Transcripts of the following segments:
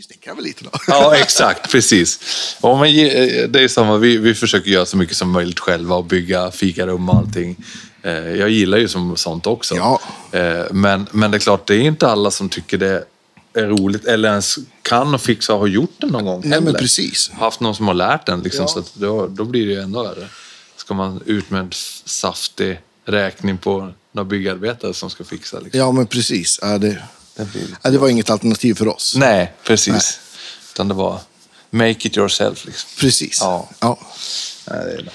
Vi snickrar väl lite då. Ja, exakt. Precis. Och man, ge- det är samma, vi, vi försöker göra så mycket som möjligt själva och bygga fikarum och allting. Eh, Jag gillar ju som sånt också. Ja. Eh, Men, men det är klart, det är inte alla som tycker det är roligt eller ens kan och fixa och har gjort det någon gång Nej, men heller. precis. Haft någon som har lärt den, liksom, Ja. så att då, då blir det ju ännu värre. Ska man ut med en saftig räkning på några byggarbetare som ska fixa. Liksom. Ja, men precis. Ja, det, Det blir ja, det var inget alternativ för oss. Nej, precis. Utan det var make it yourself. Liksom. Precis. Ja. Ja. Nej,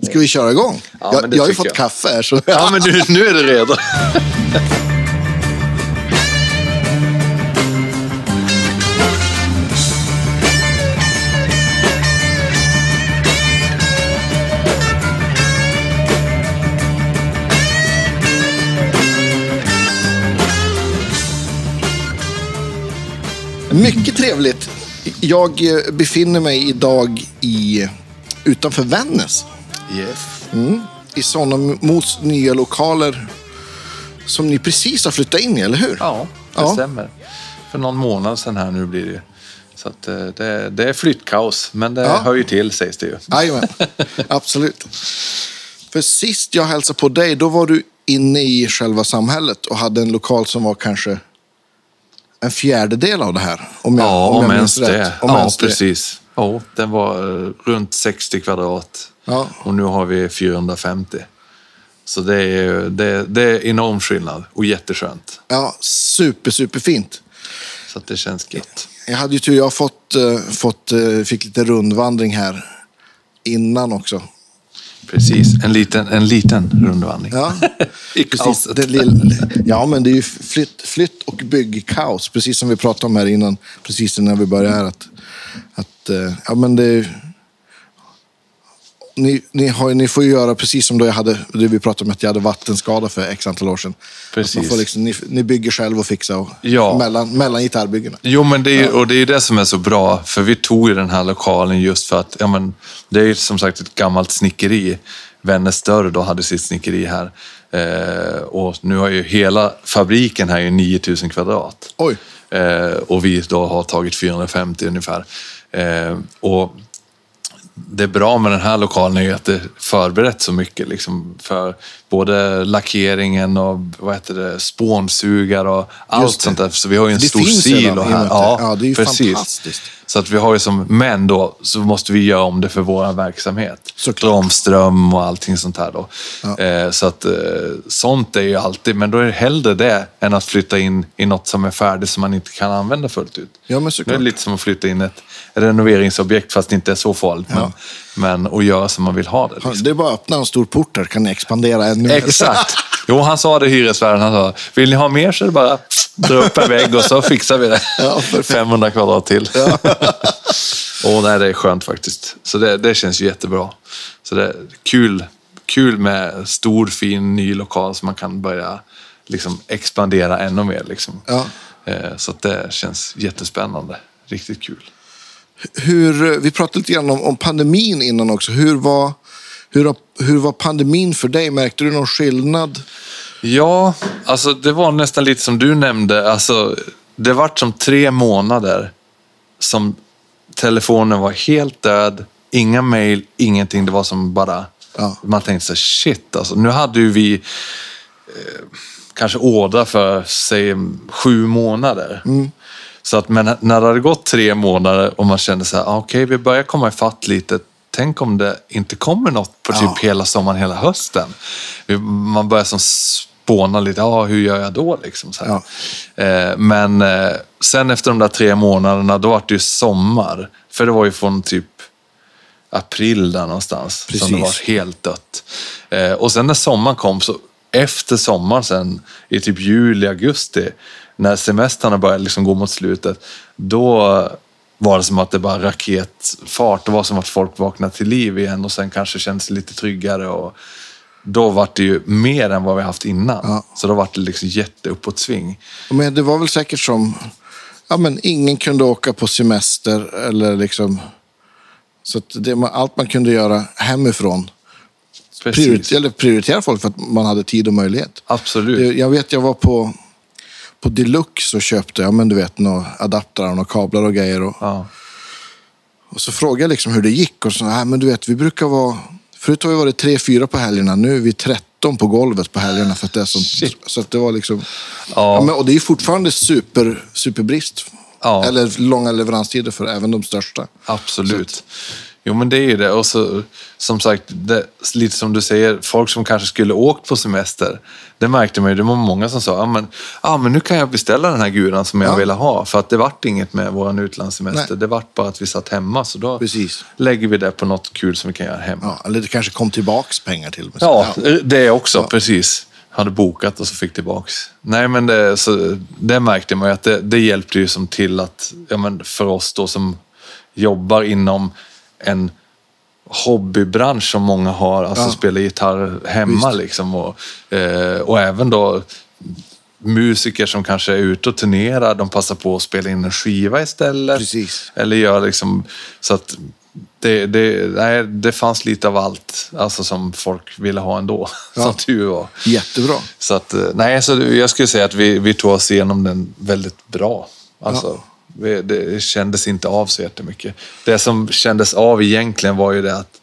det Ska vi köra igång? Ja, jag det jag har ju fått jag. kaffe här. Så... Ja, men nu, nu är du redo. Mycket trevligt. Jag eh, befinner mig idag i, utanför Vännäs. Yes. I Sonnemots nya lokaler som ni precis har flyttat in i, eller hur? Ja, det Ja. stämmer. För någon månad sedan här nu blir det. Så att, eh, det, det är flyttkaos, men det Ja. hör ju till sägs det ju. Jajamän, absolut. För sist jag hälsade på dig, då var du inne i själva samhället och hade en lokal som var kanske en fjärdedel av det här. Om jag, Ja, om jag ens minns det. rätt. Om Ja, ens det. precis. Ja, den var eh, runt 60 kvadrat. Ja. Och nu har vi 450. Så det är, det, det är enorm skillnad och jätteskönt. Ja, super, super fint. Så att det känns gött. Jag hade ju tur, jag fått, eh, fått, eh, fick lite rundvandring här innan också. Precis, en liten, en liten rundvandring. Ja, I precis. kaoset. Det lill, ja, men det är ju flytt, flytt och byggkaos, precis som vi pratade om här innan, precis innan vi började här. Att, att, eh, ja, men det, är- ni, ni, har, ni får ju göra precis som då jag hade, det vi pratade om att jag hade vattenskada för x antal år sedan. Precis. liksom, ni, ni bygger själv och fixar och, Ja. mellan, mellan gitarrbyggena. Jo, men det är, och det är det som är så bra, för vi tog ju den här lokalen just för att, ja men, det är ju som sagt ett gammalt snickeri. Vännäs Dörr då hade sitt snickeri här. Eh, och nu har ju hela fabriken här ju 9000 kvadrat. Oj. Eh, och vi då har tagit 450 ungefär. Eh, och det är bra med den här lokalen är ju att det är förberett så mycket liksom för både lackeringen och vad heter det, spånsugar och allt sånt där. Så vi har ju en Det stor finns sil redan och i och med här. det- ja, det är ju precis. fantastiskt. Så att vi har ju som, men då så måste vi göra om det för vår verksamhet. Såklart. Dra om ström och allting sånt här då. Ja. Eh, så att eh, sånt är ju alltid, men då är det hellre det än att flytta in i något som är färdigt som man inte kan använda fullt ut. Ja, men Det är såklart. lite som att flytta in ett renoveringsobjekt fast det inte är så farligt. Men, men att göra som man vill ha det. Liksom. Det är bara att öppna en stor port här kan ni expandera ännu mer. Exakt. Jo, han sa det hyresvärden. Han sa, vill ni ha mer så är det bara dra upp en vägg och så fixar vi det. Ja, perfekt. 500 kvadrat till. och nej, det är skönt faktiskt. Så det, det känns jättebra. Så det är kul, kul med stor, fin, ny lokal så man kan börja liksom expandera ännu mer. Liksom. Ja. Eh, Så det känns jättespännande. Riktigt kul. Hur, vi pratade lite grann om, om pandemin innan också. Hur var, hur, hur var pandemin för dig? Märkte du någon skillnad? Ja, alltså det var nästan lite som du nämnde. Alltså, det vart som tre månader som telefonen var helt död. Inga mejl, ingenting. Det var som bara... Ja. Man tänkte så shit alltså. Nu hade ju vi eh, kanske order för, säg sju månader. Så att, men när det hade gått tre månader och man kände så här, ah, okej, vi börjar komma ifatt lite. Tänk om det inte kommer något på typ Ja. hela sommaren, hela hösten. Man börjar som spåna lite, ah, hur gör jag då? Liksom, så här. Eh, men eh, sen efter de där tre månaderna, då var det ju sommar. För det var ju från typ april där någonstans. Som Precis. det var helt dött. Eh, och sen när sommaren kom, så efter sommaren sen, i typ juli, augusti, när semestrarna började liksom gå mot slutet, då var det som att det bara raketfart. Det var som att folk vaknade till liv igen och sen kanske kände sig lite tryggare. Och då var det ju mer än vad vi haft innan. Ja. Så då var det liksom jätteuppåtsving. Men det var väl säkert som... Ja, men ingen kunde åka på semester eller liksom... Så det, allt man kunde göra hemifrån Precis. prioriter, eller prioritera folk för att man hade tid och möjlighet. Absolut. Jag vet, jag var på, på Deluxe så köpte jag, men du vet, några adaptrar och kablar och grejer. Och, Ja. och så frågade jag liksom hur det gick och så, nej men du vet, vi brukar vara, förut har vi varit tre, fyra på helgerna, nu är vi 13 på golvet på helgerna för att det är sånt. Shit. Så att det var liksom, Ja. ja. men, och det är fortfarande super, superbrist. Ja. Eller långa leveranstider för även de största. Absolut. Jo, men det är ju det. Och så, som sagt, det, lite som du säger, folk som kanske skulle åkt på semester. Det märkte man ju. Det var många som sa, ja men, ja, men nu kan jag beställa den här guran som jag Ja. ville ha. För att det vart inget med vår utlandssemester. Nej. Det vart bara att vi satt hemma. Så då Precis. lägger vi det på något kul som vi kan göra hemma. Ja, eller det kanske kom tillbaks pengar till och med. Ja, det också. Precis. Hade bokat och så fick tillbaks. Nej, men det, så, det märkte man ju att det, det hjälpte ju som till att, ja, men för oss då som jobbar inom en hobbybransch som många har, alltså Ja. spela gitarr hemma Visst. liksom. Och, eh, och även då musiker som kanske är ute och turnerar, de passar på att spela in en skiva istället. Precis. Eller gör liksom så att det, det, nej, det fanns lite av allt alltså som folk ville ha ändå, Ja. som tur var. Jättebra. Så att, eh, nej, så jag skulle säga att vi, vi tog oss igenom den väldigt bra. Alltså, vi, det kändes inte av så jättemycket. Det som kändes av egentligen var ju det att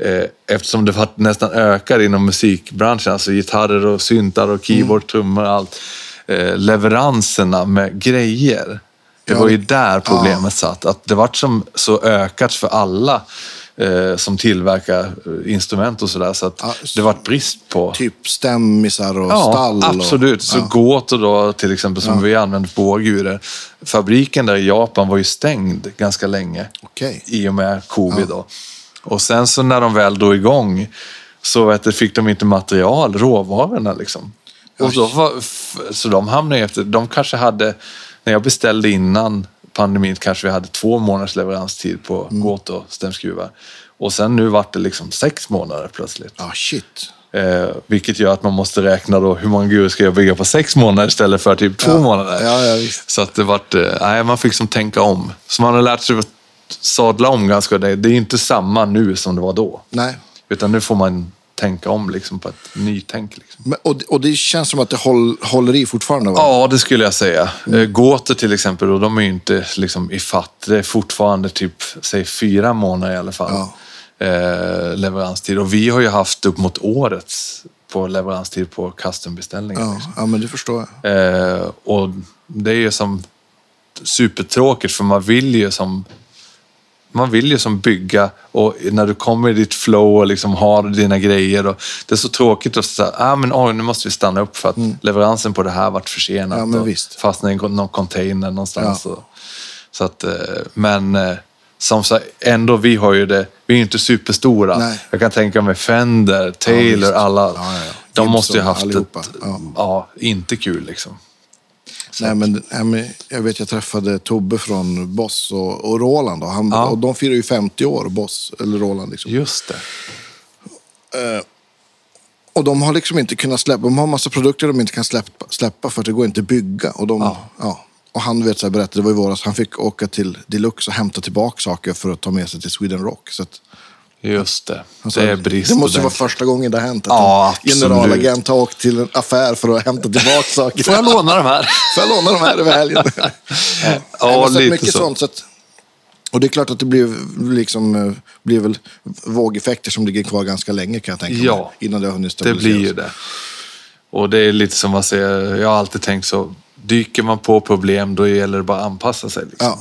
eh, eftersom det nästan ökade inom musikbranschen, alltså gitarrer och syntar och keyboard, trummor och allt, eh, leveranserna med grejer. Det Ja, var ju där problemet satt. Att det vart som så ökat för alla eh, som tillverkar eh, instrument och sådär. Så att Ja, det vart brist på... Typ stämmisar och Ja, stall. absolut. Och, Så ja. Goto då, till exempel, som vi använder på gurer. Fabriken där i Japan var ju stängd ganska länge. Okej. I och med covid då. Och sen så när de väl drog igång så vet du, fick de inte material, råvarorna liksom. Och så, var, så de hamnade efter, de kanske hade, när jag beställde innan pandemin kanske vi hade två månaders leveranstid på Mm. Goto stämskruvar. Och sen nu vart det liksom sex månader plötsligt. Ja, shit. Eh, vilket gör att man måste räkna då hur många gurer ska jag bygga på sex månader istället för typ två Ja. månader. Ja, ja, visst. Så att det vart, eh, nej, man fick som tänka om. Så man har lärt sig att sadla om ganska. Det, det är inte samma nu som det var då. Nej. Utan nu får man tänka om liksom, på ett nytänk. Liksom. Men, och, och det känns som att det håll, håller i fortfarande, va? Ja, det skulle jag säga. Mm. Gåter till exempel, och de är ju inte liksom i fatt. Det är fortfarande typ, säg fyra månader i alla fall. Ja. Eh, leveranstid. Och vi har ju haft upp mot årets på leveranstid på custombeställningar. Ja, Liksom. ja, men det förstår jag. Eh, och det är ju som supertråkigt för man vill ju som man vill ju som bygga och när du kommer i ditt flow och liksom har dina grejer. Och det är så tråkigt att säga ah, men oj, nu måste vi stanna upp för att leveransen på det här varit försenat. Mm. Ja, men visst. Fastnade i någon container någonstans. Ja. Så att, eh, men eh, som sagt, ändå vi har ju det, vi är ju inte superstora. Nej. Jag kan tänka mig Fender, Taylor, visst. alla. Ja, ja, ja. De måste ju haft allihopa. ett, Ja. ja, inte kul liksom. Nej, men, nej, men jag vet, jag träffade Tobbe från Boss och, och Roland. Och, han, Ja. och de firar ju 50 år, Boss, eller Roland. Liksom. Just det. Och de har liksom inte kunnat släppa, de har massa produkter de inte kan släppa, släppa för att det går inte att bygga. Och, de, Ja. ja. och han vet, så här, berättade, det var i våras, han fick åka till Deluxe och hämta tillbaka saker för att ta med sig till Sweden Rock. Så att, Just det. sa, det är brist det måste vara första gången det har hänt att Ja, en generalagent har åkt till en affär för att hämta tillbaka saker. Får jag låna de här? Får jag låna de här över helgen? ja, Ja, lite mycket så. sånt. Så att, och det är klart att det blir, liksom, eh, blir väl vågeffekter som ligger kvar ganska länge kan jag tänka Ja, mig. Innan det har hunnit Det blir ju det. Och det är lite som man säger, jag har alltid tänkt så, dyker man på problem då gäller det bara att anpassa sig. Liksom.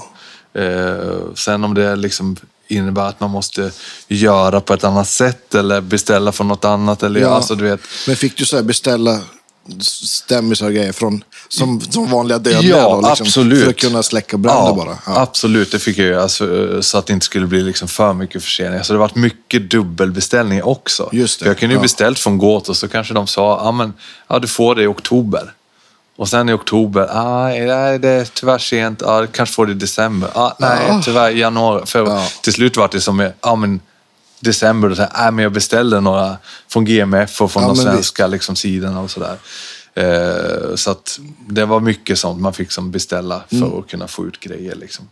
Eh, sen om det liksom innebär att man måste göra på ett annat sätt eller beställa från något annat. Eller, Ja. alltså, du vet, Men fick du så här beställa stämmisar och grejer från, som, som vanliga dödliga? Ja, då, liksom, absolut. För att kunna släcka bränder ja, bara? Ja. Absolut, det fick jag göra alltså, så att det inte skulle bli liksom för mycket förseningar. Så det har varit mycket dubbelbeställningar också. Just det, För jag kunde ju ja. beställt från Gåt och så kanske de sa, ja men ja, du får det i oktober. Och sen i oktober, ah, nej det är tyvärr sent, ah, kanske får det i december. Ah, nej, Ja. tyvärr januari. För Ja. till slut var det som, ja men december, då sa jag, ah, men jag beställde några från GMF och från Ja, de svenska liksom, sidorna och sådär. Eh, så att det var mycket sånt man fick som beställa för Mm. att kunna få ut grejer. Liksom.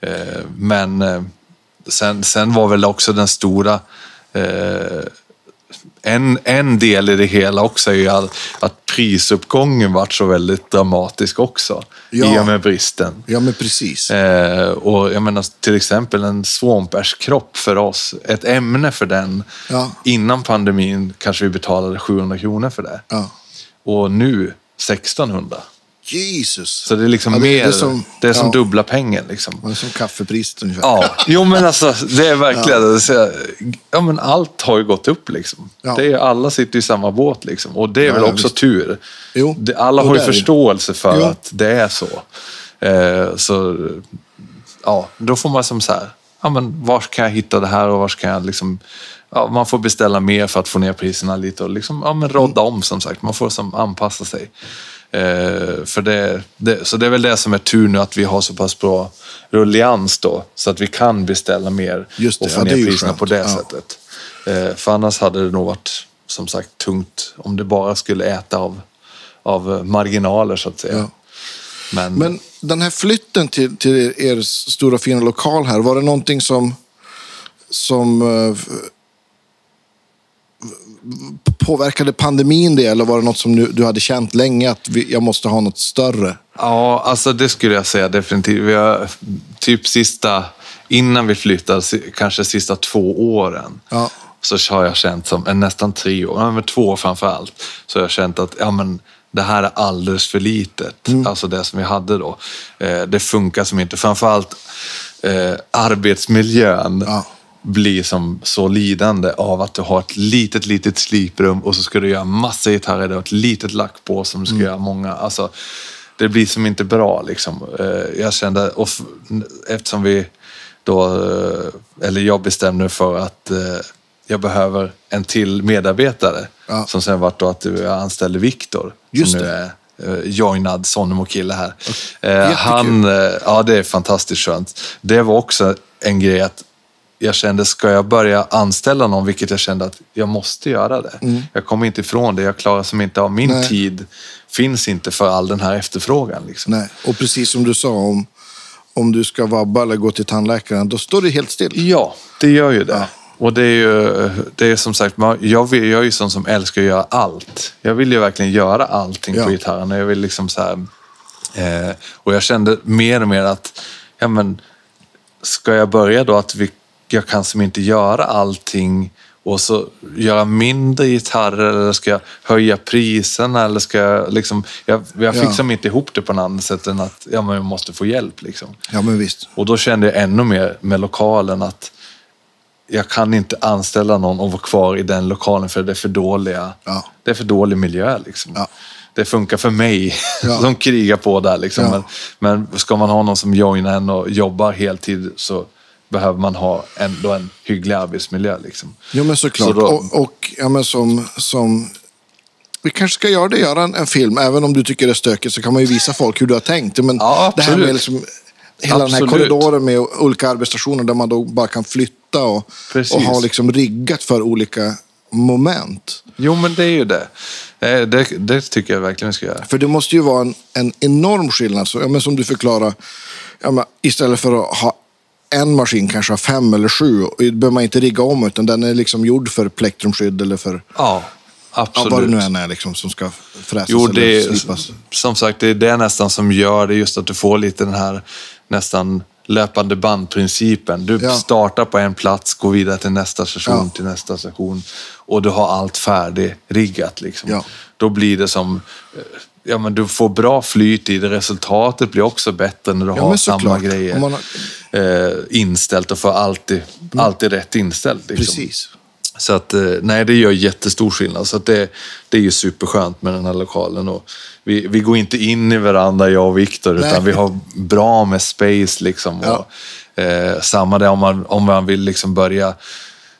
Eh, men eh, sen, sen var väl också den stora eh, en, en del i det hela också är ju all, att prisuppgången varit så väldigt dramatisk också. Ja. I och med bristen. Ja, men precis. Eh, och jag menar till exempel en svampärskropp för oss, ett ämne för den. Ja. Innan pandemin kanske vi betalade 700 kronor för det. Ja. Och nu 1600. Jesus. Så det är liksom Ja, mer, Det är som, det är som ja, dubbla pengen liksom. det är som kaffepriset ungefär. Ja, jo men alltså det är verkligen, är- ja men allt har ju gått upp liksom. Ja. Det är, alla sitter i samma båt liksom. Och det är väl ja, också visst. tur. Jo, alla har ju förståelse för Jo. att det är så. Eh, så, ja, då får man som så här, ja men var kan jag hitta det här och var kan jag liksom, ja, man får beställa mer för att få ner priserna lite och liksom, ja men rodda Mm. om som sagt. Man får som anpassa sig. Eh, för det, det, så det är väl det som är tur nu, att vi har så pass bra rullians då, så att vi kan beställa mer det, och få ja, ner priserna skönt. på det Ja. sättet. Eh, för annars hade det nog varit, som sagt, tungt om det bara skulle äta av, av marginaler så att säga. Ja. Men, Men den här flytten till, till er, stora fina lokal här, var det någonting som, som eh, påverkade pandemin det eller var det något som du, du hade känt länge att vi, jag måste ha något större? Ja, alltså det skulle jag säga definitivt. Vi har typ sista, innan vi flyttade, kanske sista två åren. Ja. Så har jag känt som, eh, nästan tre år, men två år framför allt. Så har jag känt att ja, men, det här är alldeles för litet. Mm. Alltså det som vi hade då. Eh, det funkar som inte. Framförallt eh, arbetsmiljön. Ja. Blir som så lidande av att du har ett litet, litet sliprum och så ska du göra massa gitarrer och ett litet lack på som du ska göra många. Alltså, det blir som inte bra liksom. Eh, Jag kände, och eftersom vi då, eh, eller jag bestämde för att eh, jag behöver en till medarbetare. Ja. Som sen vart då att jag anställde Viktor. Just som nu det. är eh, joinad Sonnemo-kille här. Jättekul. han, ja det är fantastiskt skönt. Det var också en grej att jag kände, ska jag börja anställa någon, vilket jag kände att jag måste göra det. Jag kommer inte ifrån det, jag klarar som inte av min Mm. Nej. tid finns inte för all den här efterfrågan. Liksom. Nej. Och precis som du sa, om, om du ska vabba eller gå till tandläkaren, då står det helt still. Ja, det gör ju det. Ja. Och det är ju, det är som sagt, jag, vill, jag är ju sån som älskar att göra allt. Jag vill ju verkligen göra allting Ja. på gitarren. Jag vill liksom så här, eh, och jag kände mer och mer att, ja men, ska jag börja då att vi, jag kan som inte göra allting och så göra mindre gitarrer eller ska jag höja priserna eller ska jag liksom, jag, jag fick Ja. inte ihop det på något annat sätt än att, ja men jag måste få hjälp liksom. Ja, men visst. Och då kände jag ännu mer med lokalen att jag kan inte anställa någon och vara kvar i den lokalen för det är för dåliga. Ja. Det är för dålig miljö liksom. Ja. Det funkar för mig Ja. som krigar på där liksom. Men, men ska man ha någon som joinar en och jobbar heltid så behöver man ha ändå en hygglig arbetsmiljö liksom. Jo, men såklart. Så då- Och, och ja, men som, som... Vi kanske ska göra det, göra en, en film. Även om du tycker det är stökigt så kan man ju visa folk hur du har tänkt. Men Ja, det här absolut. med liksom, hela den här Absolut. korridoren med olika arbetsstationer där man då bara kan flytta och, Precis. och ha liksom riggat för olika moment. Jo men det är ju det. Eh, Det, det tycker jag verkligen vi ska göra. För det måste ju vara en, en enorm skillnad. Så, ja, men som du förklarar, ja, men istället för att ha en maskin kanske ha fem eller sju. Och det behöver man inte rigga om, utan den är liksom gjord för plektrumskydd eller för Ja, ja, absolut. vad det nu än är liksom, som ska fräsas Jo, eller är, slipas. som sagt, det är det nästan som gör det, just att du får lite den här nästan löpande bandprincipen. Du Ja. startar på en plats, går vidare till nästa station, Ja. till nästa station och du har allt färdigriggat. Liksom. Ja. Då blir det som, ja men du får bra flyt i det, resultatet blir också bättre när du Ja, har samma såklart. grejer har- eh, inställt och får alltid, alltid rätt inställt. Liksom. Precis. Så att, eh, nej, det gör jättestor skillnad. Så att det, det är ju superskönt med den här lokalen. Och vi, vi går inte in i varandra, jag och Viktor, utan vi har bra med space. Liksom, Ja. och, eh, samma det om man, om man vill liksom börja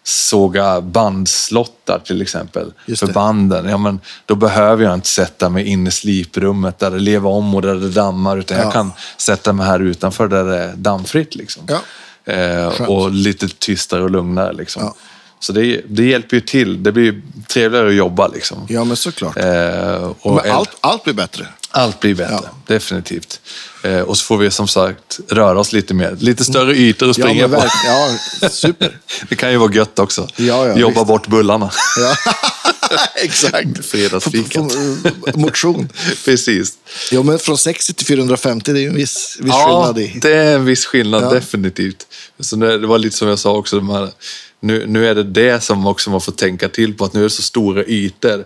såga bandslottar till exempel. För banden. Ja, men då behöver jag inte sätta mig inne i sliprummet där det lever om och där det dammar. Utan Ja. jag kan sätta mig här utanför där det är dammfritt. Liksom. Ja. Eh, och lite tystare och lugnare. Liksom. Ja. Så det, det hjälper ju till. Det blir trevligare att jobba. Liksom. Ja, men såklart. Eh, och men allt, allt blir bättre. Allt blir bättre, Ja. definitivt. Eh, och så får vi som sagt röra oss lite mer. Lite större ytor att Ja, springa men på. ja, super. Det kan ju vara gött också. Ja, ja, Jobba visst. bort bullarna. Ja. Exakt. Fredagsfikat. Motion. Precis. Jo, men från 60 till 450, det är ju en viss, viss Ja, skillnad i. det är en viss skillnad, Ja. definitivt. Så det, det var lite som jag sa också, de här, nu, nu är det det som också man får tänka till på, att nu är det så stora ytor.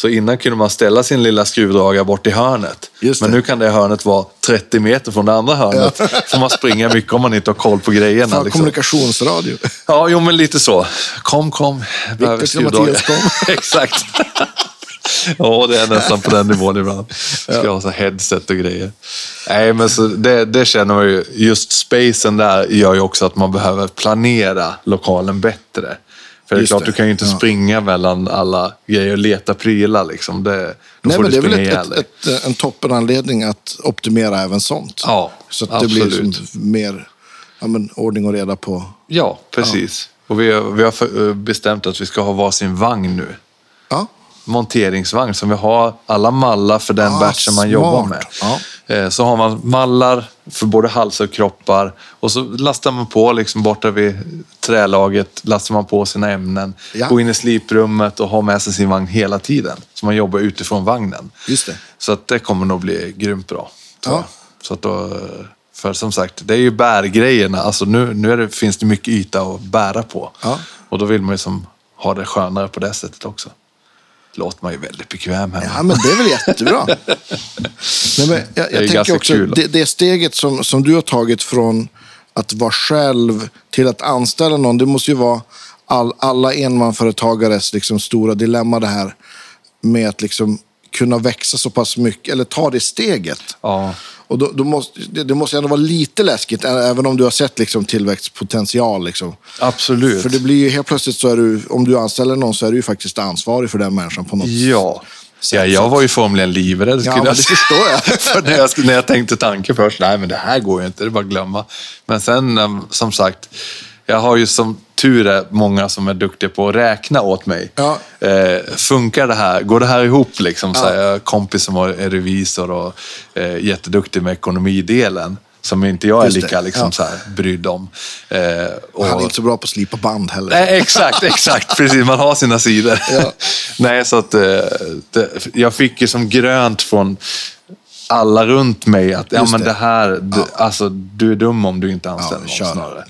Så innan kunde man ställa sin lilla skruvdragare bort i hörnet. Men nu kan det hörnet vara 30 meter från det andra hörnet. får man springa mycket om man inte har koll på grejerna. Fan, liksom. kommunikationsradio. Ja, jo men lite så. Kom, kom. Behöver till Mattias, skruvdragare. Exakt. Ja, det är nästan på den nivån ibland. Ska ha så headset och grejer. Nej, men så det, det känner man ju. Just spacen där gör ju också att man behöver planera lokalen bättre. För det är Just klart, det. du kan ju inte Ja. springa mellan alla grejer och leta prylar. Liksom. Det, då Nej, men det är väl ett, ett, ett, en toppenanledning att optimera även sånt. Ja, Så att det blir absolut. som mer ja, men, ordning och reda på... Ja, precis. Och vi, har- vi har för- bestämt att vi ska ha varsin vagn nu. Ja, monteringsvagn som vi har alla mallar för den Ah, batchen man smart. jobbar med. Ja. Eh, Så har man mallar för både hals och kroppar och så lastar man på liksom borta vid trälaget, lastar man på sina ämnen, Ja. går in i sliprummet och har med sig sin vagn hela tiden. Så man jobbar utifrån vagnen. just det. Så att det kommer nog bli grymt bra. Ja. Så att då, för som sagt, det är ju bärgrejerna. Alltså nu, nu det, finns det mycket yta att bära på. Ja. Och då vill man ju som ha det skönare på det sättet också. Låter man ju väldigt bekväm hemma. Ja, men det är väl jättebra. Nej, men jag jag tänker också, kul. det, det steget som, som du har tagit från att vara själv till att anställa någon, det måste ju vara all, alla enmanföretagares liksom stora dilemma det här med att liksom kunna växa så pass mycket, eller ta det steget. Ja, Och då, då måste, det, det måste ändå vara lite läskigt, även om du har sett liksom tillväxtpotential. Liksom. absolut. För det blir ju helt plötsligt så är du, om du anställer någon så är du ju faktiskt ansvarig för den människan på något Ja. Ja, jag var ju formligen livrädd. jag det förstår jag. För när jag, när jag tänkte tanken först, nej men det här går ju inte, det är bara att glömma. Men sen, eh, som sagt, jag har ju som tur är många som är duktiga på att räkna åt mig. Ja. Eh, funkar det här? Går det här ihop? Liksom, så Ja. här, jag har en kompis som är revisor och eh, jätteduktig med ekonomidelen. Som inte jag är lika liksom, ja. så här, brydd om. Eh, och, Han är inte så bra på att slipa band heller. Nej, exakt, exakt. Precis, man har sina sidor. Ja. Nej, så att eh, det, jag fick ju som grönt från alla runt mig att ja, men det. det här, du, alltså, du är dum om du inte anställer Ja, någon snarare.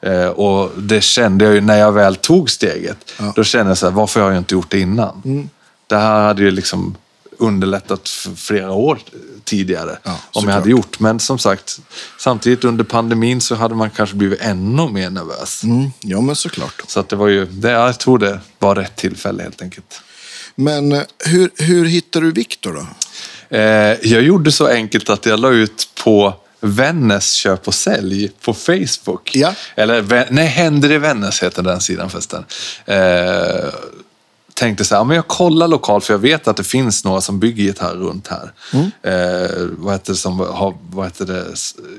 Ja. Eh, och det kände jag ju när jag väl tog steget. Då kände jag så här, varför har jag inte gjort det innan? Mm. Det här hade ju liksom underlättat flera år tidigare Ja, om jag hade gjort. Men som sagt, samtidigt under pandemin så hade man kanske blivit ännu mer nervös. Mm, ja, men såklart. Så att det var ju, det, jag tror det var rätt tillfälle helt enkelt. Men eh, hur, hur hittar du Viktor då? Eh, jag gjorde så enkelt att jag la ut på Vännäs köp och sälj på Facebook. Ja. Eller, nej, Händer i Vännäs heter den sidan förresten. Eh, tänkte så här, men jag kollar lokalt för jag vet att det finns några som bygger gitarr runt här. Mm. Eh, vad heter det, som har vad heter det,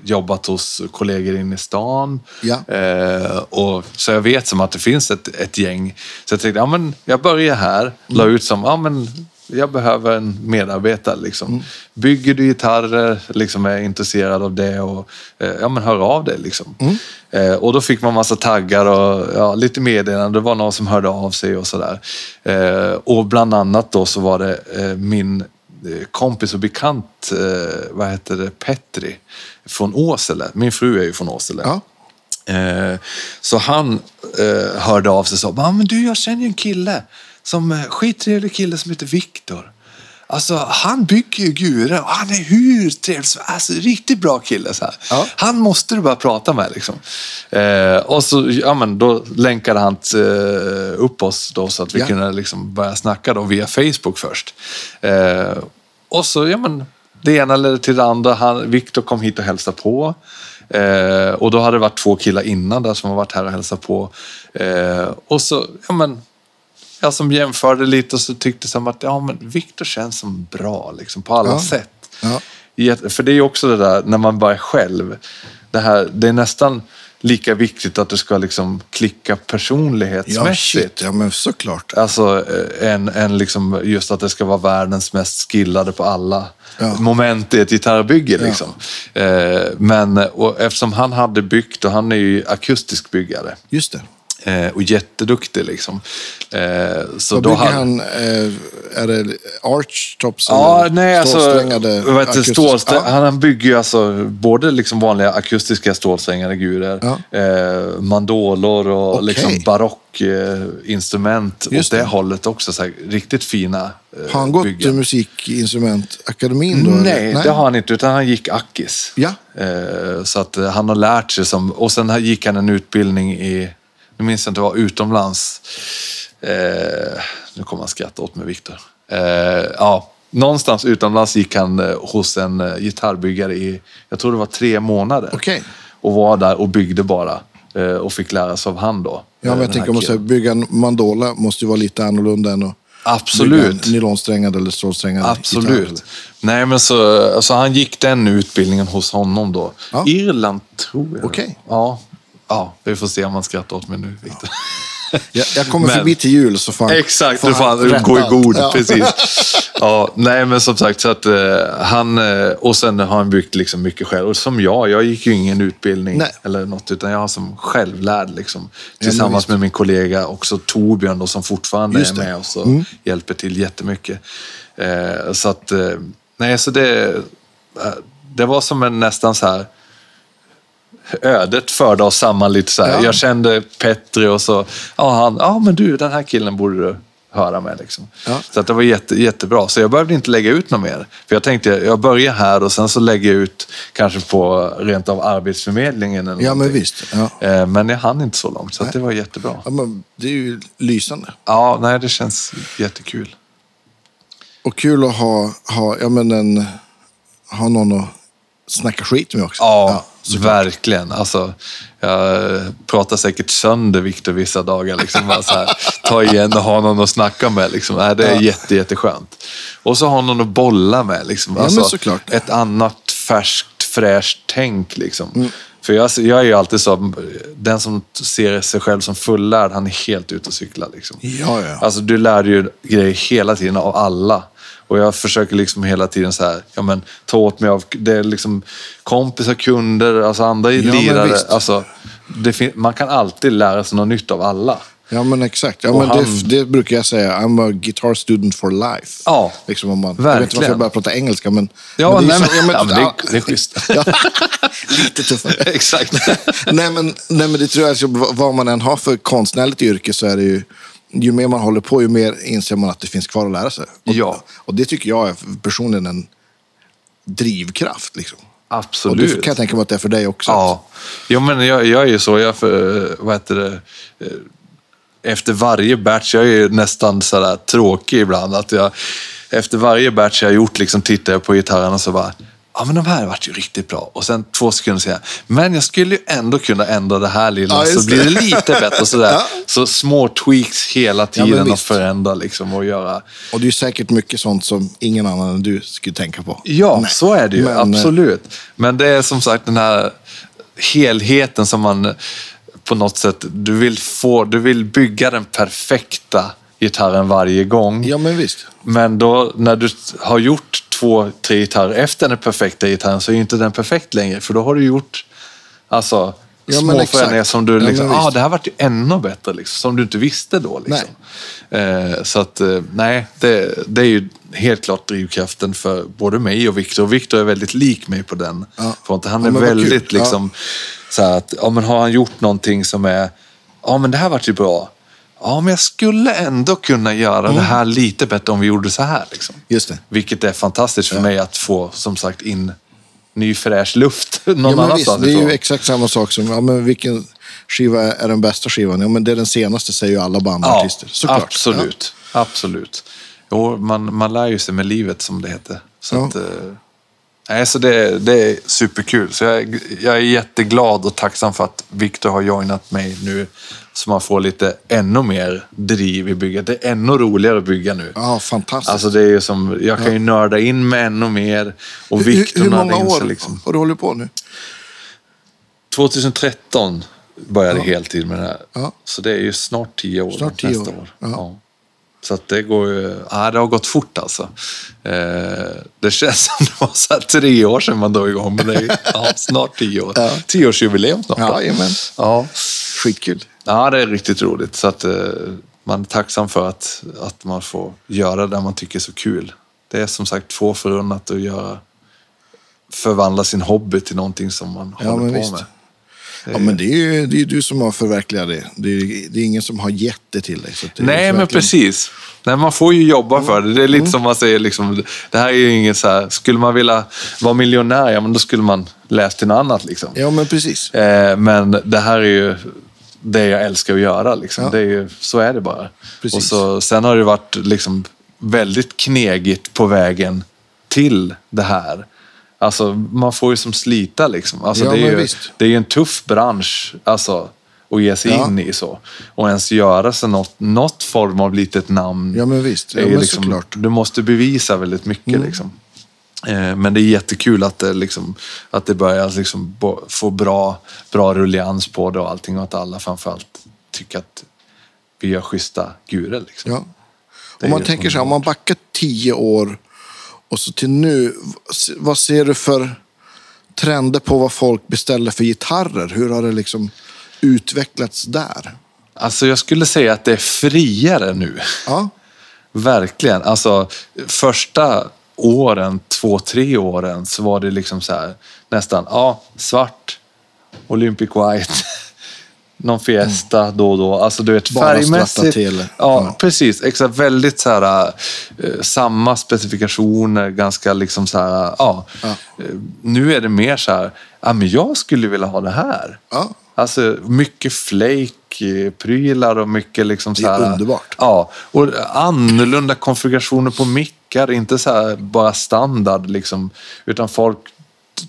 jobbat hos kollegor inne i stan. Ja. Eh, och, så jag vet som att det finns ett, ett gäng. Så jag tänkte, ja, men jag börjar här, la ut som, ja men jag behöver en medarbetare. Liksom. Bygger du gitarrer, liksom är intresserad av det, och, eh, ja men hör av dig. Liksom. Eh, och då fick man massa taggar och ja, lite meddelanden. Det var någon som hörde av sig och sådär. Eh, och bland annat då så var det eh, min eh, kompis och bekant, eh, vad heter det, Petri från Åsele. Min fru är ju från Åsele. Ja. Så han hörde av sig och sa, "Ah, men du jag känner ju en kille, som eh, skittrevlig kille som heter Viktor. Alltså han bygger ju gurer och han är hur trevlig som Alltså riktigt bra kille. Så. Ja. Han måste du bara prata med liksom. Eh, och så, ja men då länkade han eh, upp oss då så att vi Ja. kunde liksom börja snacka då via Facebook först. Eh, och så, ja men det ena ledde till det andra. Viktor kom hit och hälsade på. Eh, och då hade det varit två killar innan där som har varit här och hälsat på. Eh, och så, ja men, jag som jämförde lite och så tyckte som att ja, men Viktor känns som bra liksom, på alla Ja. sätt. Ja. För det är också det där när man bara är själv. Det, här, det är nästan lika viktigt att du ska liksom klicka Ja, personlighetsmässigt. shit. Ja, men såklart. Alltså eh, en, en liksom just att det ska vara världens mest skillade på alla Ja. moment i ett gitarrbygge. Ja. Liksom. Eh, men och eftersom han hade byggt, och han är ju akustisk byggare, Just det. Eh, och jätteduktig liksom. Eh, så Vad då hade- han? Eh, är det archtops Ja, eller nej, alltså, stålsträngade vad heter, akustiska- stålsträ- Ja. han bygger ju alltså både liksom vanliga akustiska stålsträngade gurer, Ja. eh, mandolor och Okej. liksom barockinstrument Just åt det, det. hållet också. Så här, riktigt fina eh, Har han gått byggen. till Musikinstrumentakademin då? eller? Nej, det har han inte, utan han gick Akis. Ja. Eh, så att eh, han har lärt sig som... Och sen gick han en utbildning i... Nu minns jag inte, var utomlands. Eh, nu kommer han skratta åt mig, Viktor. Eh, ja, någonstans utomlands gick han eh, hos en eh, gitarrbyggare i, jag tror det var tre månader. Okej. Och var där och byggde bara. Eh, och fick lära sig av han då. Ja, men jag tänker om man bygga en mandola måste ju vara lite annorlunda än att Absolut. bygga en nylonsträngad eller stålsträngad gitarr, Absolut. eller? Nej, men så, alltså han gick den utbildningen hos honom då. Ja. Irland, tror jag. Okej. Ja. Ja, vi får se om han skrattar åt mig nu, Victor. Jag, jag kommer Men- förbi till jul så får han, Exakt, får du får gå i god. Ja. Precis. Ja, nej, men som sagt, så att eh, han... eh, och sen har han byggt liksom mycket själv. Och som jag, jag gick ju ingen utbildning Nej. eller något, utan jag har som självlärd liksom. Tillsammans med min kollega, också Torbjörn då, som fortfarande är. Mm. med oss och hjälper till jättemycket. Eh, så att, eh, nej, så det... eh, Det var som en nästan så här ödet förde oss samman lite så. Ja. Jag kände Petri och så, ja han, ja men du den här killen borde du höra med liksom. Ja. Så att det var jätte, jättebra. Så jag behövde inte lägga ut något mer. För jag tänkte, jag börjar här och sen så lägger jag ut kanske på rent av Arbetsförmedlingen eller Ja, men någonting. visst. Ja. Eh, Men jag hann inte så långt, så att det var jättebra. Ja, men det är ju lysande. Ja, nej det känns jättekul. Och kul att ha, ha, ja, men en, ha någon att snacka skit med också. Ja, såklart. verkligen. Alltså, jag pratar säkert sönder Viktor vissa dagar. Liksom, bara så här, ta igen och ha någon att snacka med. Liksom. Nej, det är Ja. jätte, jätteskönt. Och så ha någon att bolla med. Liksom. Ja, Alltså, såklart. Ett annat färskt, fräscht tänk. Liksom. Mm. För jag, jag är ju alltid så, den som ser sig själv som fullärd, han är helt ute och cyklar. Liksom. Ja, ja. Alltså du lär dig ju grejer hela tiden av alla. Och jag försöker liksom hela tiden så här, ja men ta åt mig av, det är liksom kompisar, kunder, alltså andra men lirare. Alltså, det man kan alltid lära sig något nytt av alla. Ja, men exakt. Ja, Och men han- det, det brukar jag säga. I'm a guitar student for life. Ja, liksom om man, Jag vet inte varför verkligen. jag börjar prata engelska, men... Ja, men nej, så- men- ja, men det är- det är schysst. Ja, lite tuffare. Exakt. nej, men, nej, men det tror jag, alltså, vad man än har för konstnärligt yrke så är det ju... Ju mer man håller på, ju mer inser man att det finns kvar att lära sig. Och, Ja. och det tycker jag är personligen en drivkraft. Liksom. Och Absolut. det kan jag tänka mig att det är för dig också. Ja, jo, men jag, jag är ju så. Jag för, vad heter det? eh, Efter varje batch, jag är ju nästan sådär tråkig ibland. Att jag, efter varje batch jag har gjort liksom, tittar jag på gitarren och så bara Ja, men de här vart ju riktigt bra. Och sen två sekunder säger jag, men jag skulle ju ändå kunna ändra det här lilla Ja, så blir det det. lite bättre. Sådär. Ja. Så små tweaks hela Ja, tiden och visst. förändra liksom, och göra. Och det är ju säkert mycket sånt som ingen annan än du skulle tänka på. Ja, Nej. så är det ju. Men, eh, absolut. Men det är som sagt den här helheten som man på något sätt... Du vill, få, du vill bygga den perfekta gitarren varje gång. Ja, men visst. Men då när du har gjort två, tre gitarrer efter den perfekta gitarren så är ju inte den perfekt längre. För då har du gjort alltså, Ja, små förändringar som du Ja, liksom, visst. ah, det här vart ju ännu bättre. Liksom, som du inte visste då. Liksom. Eh, så att, eh, nej, det, det är ju helt klart drivkraften för både mig och Viktor. Och Viktor är väldigt lik mig på den Ja. fronten. Han Ja, är vad väldigt. Ja. liksom, så här att, ja men har han gjort någonting som är, ja men det här vart ju bra. Ja, men jag skulle ändå kunna göra Mm. det här lite bättre om vi gjorde så här. Liksom. Just det. Vilket är fantastiskt för mig att få, som sagt, in ny fräsch luft någon Ja, annanstans det är ju exakt samma sak som, ja, men vilken skiva är den bästa skivan? Ja, men det är den senaste, säger ju alla band och Ja. Såklart. absolut. Absolut. Jo, man, man lär ju sig med livet, som det heter. Så Ja. att, eh, nej, så det, det är superkul. Så jag, är- jag är jätteglad och tacksam för att Viktor har joinat mig nu. Så man får lite ännu mer driv i bygget. Det är ännu roligare att bygga nu. Ja, ja fantastiskt. Alltså det är som, jag kan ju nörda in med ännu mer. Och hur, Viktor hur nördar många in sig år liksom. har du hållit på nu? 2013 började jag heltid med det här. Ja. Så det är ju snart tio år. Snart tio år. år. Ja. Så att det går ju, ja, det har gått fort alltså. Eh, det känns som det var så tre år sedan man drog igång, men det är ja, snart tio år. Ja. Tioårsjubileum snart. Ja, jajamän. Ja. Skitkul. Ja, det är riktigt roligt. Så att eh, man är tacksam för att, att man får göra det man tycker är så kul. Det är som sagt få förunnat att göra förvandla sin hobby till någonting som man Ja, håller på visst. med. Ja, men det är ju det är du som har förverkligat det. Det är, det är ingen som har gett det till dig. Det Nej, men verkligen- precis. Nej, man får ju jobba för det. Det är lite som man säger, liksom, det här är ju inget så här, skulle man vilja vara miljonär, ja men då skulle man läsa till något annat liksom. Ja, men precis. Eh, men det här är ju det jag älskar att göra. Liksom. Ja. Det är ju, så är det bara. Precis. Och så, sen har det varit liksom väldigt knegigt på vägen till det här. Alltså, man får ju som slita liksom. Alltså, Ja, det, är ju, visst. det är ju en tuff bransch alltså, att ge sig Ja. in i. så. Och ens göra sig något, något form av litet namn. Ja, men visst. Ja, är men liksom, såklart. Mm. Du måste bevisa väldigt mycket. Liksom. Eh, Men det är jättekul att det, liksom, att det börjar liksom bo- få bra, bra rullians på det och allting och att alla framförallt tycker att vi gör schyssta gurer. Liksom. Ja. Om man tänker så här, om man backar tio år och så till nu. Vad ser du för trender på vad folk beställer för gitarrer? Hur har det liksom utvecklats där? Alltså jag skulle säga att det är friare nu. Ja, Verkligen. Alltså första åren, två, tre åren så var det liksom så här nästan, ja, svart, Olympic White, någon Fiesta då och då. Alltså du vet Bara färgmässigt. stracciatelle. Ja, Ja. precis. Exakt. Väldigt så här, eh, samma specifikationer, ganska liksom så här, ja. Ja. Eh, Nu är det mer så här, ja men jag skulle vilja ha det här. ja. Alltså mycket flake-prylar och mycket liksom Det så är här, underbart. Ja, och annorlunda konfigurationer på mickar. Inte så här bara standard liksom. Utan folk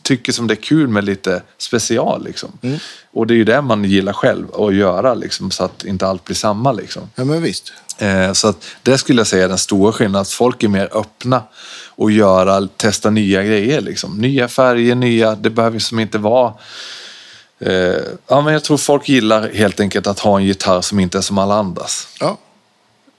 tycker som det är kul med lite special liksom. Mm. Och det är ju det man gillar själv att göra liksom. Så att inte allt blir samma liksom. ja men visst. Eh, Så att det skulle jag säga är den stora skillnaden. Att folk är mer öppna och göra, testa nya grejer. Liksom. Nya färger, nya. Det behöver som inte vara... Eh, ja, men jag tror folk gillar helt enkelt att ha en gitarr som inte är som alla andras. Ja,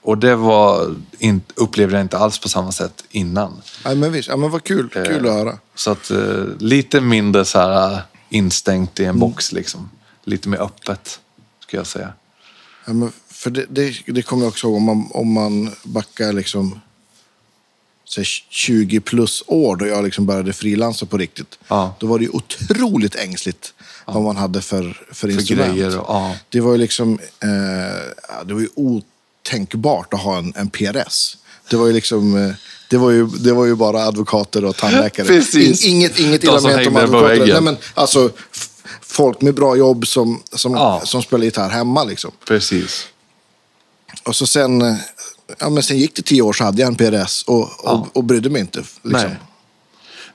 Och det var, in, upplevde jag inte alls på samma sätt innan. ja men visst. Ja, men vad kul. Kul att höra. Så att eh, lite mindre så här eh, instängt i en Mm. box liksom. Lite mer öppet, skulle jag säga. Ja, men för det, det, det kommer jag också ihåg om man, om man backar liksom säg 20 plus år då jag liksom började frilansa på riktigt. Ja. Då var det ju otroligt ängsligt vad man hade för, för, För instrument. grejer och, ja. Det var ju liksom eh, ja, det var ju otänkbart att ha en, en PRS. Det var ju liksom eh, det var ju, det var ju bara advokater och tandläkare. Precis. In, inget inget illa ment om advokater. Nej, men, alltså, folk med bra jobb som, som, Ja. som spelar gitarr hemma. Liksom. Precis. Och så sen, eh, ja, men sen gick det tio år så hade jag en PRS och, och, Ja. och brydde mig inte. Liksom. Nej.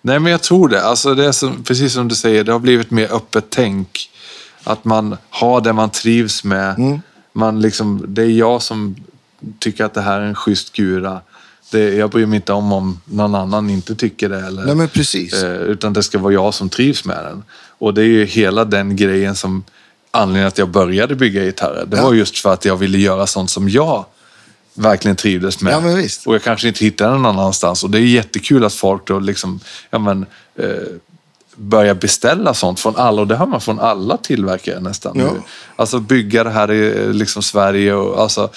Nej, men jag tror det. Alltså det är som, precis som du säger, det har blivit mer öppet tänk. Att man har det man trivs med. Mm. Man liksom, det är jag som tycker att det här är en schysst gura. Det, jag bryr mig inte om om någon annan inte tycker det. Eller, Nej, men precis. eh, utan det ska vara jag som trivs med den. Och det är ju hela den grejen som anledningen att jag började bygga gitarrer. Det Ja. var just för att jag ville göra sånt som jag verkligen trivdes med. Ja, men visst. Och jag kanske inte hittar den någon annanstans. Och det är jättekul att folk då liksom, ja men, eh, börjar beställa sånt från alla. Och det hör man från alla tillverkare nästan. Ja. Alltså bygga det här i liksom Sverige. Och, alltså,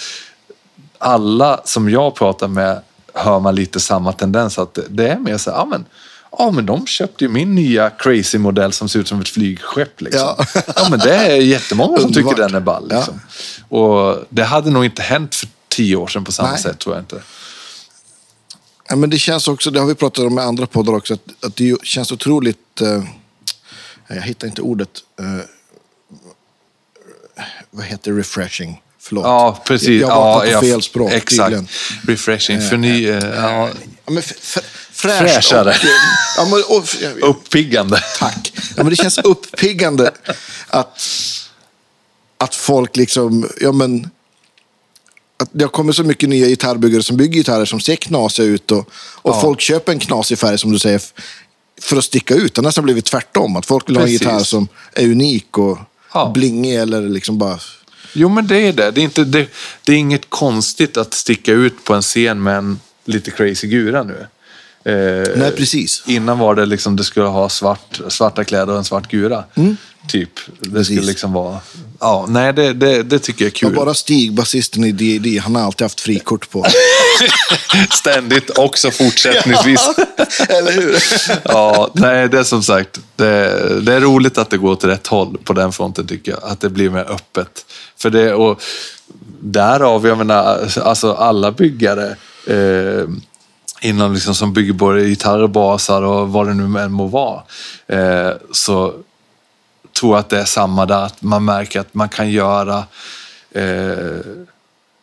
alla som jag pratar med hör man lite samma tendens. Att det- är mer så här, ja men, ja men de köpte ju min nya crazy-modell som ser ut som ett flygskepp. Liksom. Ja. Ja. men det är jättemånga som tycker den är ball. Liksom. Och det hade nog inte hänt för tio år sedan på samma Nej. sätt tror jag inte. Ja, men det känns också, det har vi pratat om med andra poddar också, att, att det känns otroligt... Eh, jag hittar inte ordet. Eh, vad heter refreshing? Förlåt. Ja, precis. Jag, var ja, på ja, fel språk Exakt. tydligen. Refreshing. Förny... eh, ja, Ja, men f- f- fräscht Fräschare. Och, ja, men, och, uppiggande. Tack. Ja, men det känns uppiggande att, att folk liksom, ja men, att det har kommit så mycket nya gitarrbyggare som bygger gitarrer som ser knasiga ut och, och Ja. folk köper en knasig färg som du säger för att sticka ut. Det har nästan blivit tvärtom. Att folk vill ha en Precis. gitarr som är unik och Ja. blingig eller liksom bara... Jo, men det är det. Det är, inte, det, det är inget konstigt att sticka ut på en scen med en lite crazy gura nu. Eh, Nej, precis. Innan var det liksom, det skulle ha svart, svarta kläder och en svart gura. Typ. Det Mm. Precis. skulle liksom vara ja, nej, det, det, det tycker jag är kul. Och bara Stig, basisten i D&D, han har alltid haft frikort på. Ständigt, också fortsättningsvis. Eller hur? ja, nej, det är som sagt, det, det är roligt att det går till rätt håll på den fronten tycker jag. Att det blir mer öppet. För det, och därav, jag menar, alltså alla byggare eh, inom liksom som bygger både gitarrbasar och vad det nu än må vara. Eh, så tror jag att det är samma där, att man märker att man kan göra eh,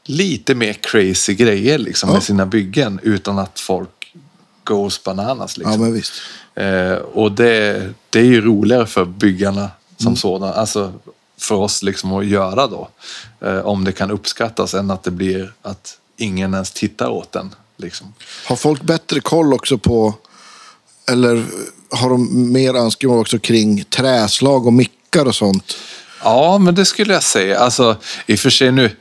lite mer crazy grejer liksom, Ja. med sina byggen utan att folk goes bananas. Liksom. Ja, men visst. Eh, och det, det är ju roligare för byggarna som sådana, alltså för oss liksom att göra då. Eh, om det kan uppskattas än att det blir att ingen ens tittar åt den. Liksom. Har folk bättre koll också på, eller har de mer önskemål också kring träslag och mickar och sånt? Ja, men det skulle jag säga. Alltså, i och för sig nu,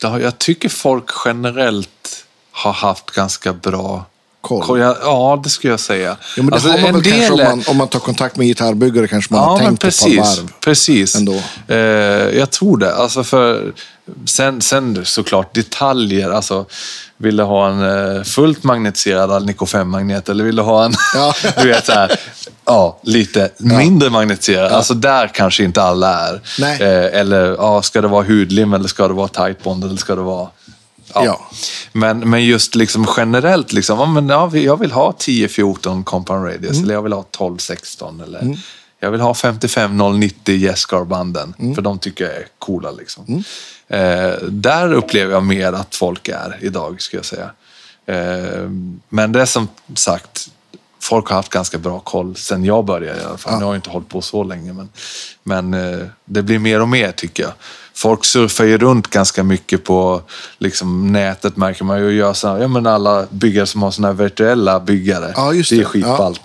jag tycker folk generellt har haft ganska bra Koll. Ja, det skulle jag säga. Ja, men det Alltså, har man väl kanske om del man, om man tar kontakt med gitarrbyggare kanske man Ja, har tänkt ett par precis. varv. Precis. ändå. Eh, jag tror det. Alltså för, sen, sen såklart detaljer. Alltså, vill du ha en eh, fullt magnetiserad Alnico 5-magnet eller vill du ha en, Ja. du vet så här, ja, lite mindre magnetiserad. Alltså där kanske inte alla är. Nej. Eh, eller ja, ska det vara hudlim eller ska det vara tight bond eller ska det vara Ja. Ja. Men, men just liksom generellt, liksom, ja, men, ja, jag vill ha 10-14 compound radius, Mm. eller jag vill ha 12-16, eller jag vill ha 55-090 Jescar-banden, Mm. för de tycker jag är coola. Liksom. Eh, där upplever jag mer att folk är idag, skulle jag säga. Eh, men det är som sagt, folk har haft ganska bra koll sen jag började i alla fall. Ja. Nu har jag inte hållit på så länge, men, men eh, det blir mer och mer tycker jag. Folk surfar ju runt ganska mycket på liksom, nätet märker man ju. Och gör så ja, men alla byggare som har såna här virtuella byggare. Ja, just det är det. skitballt.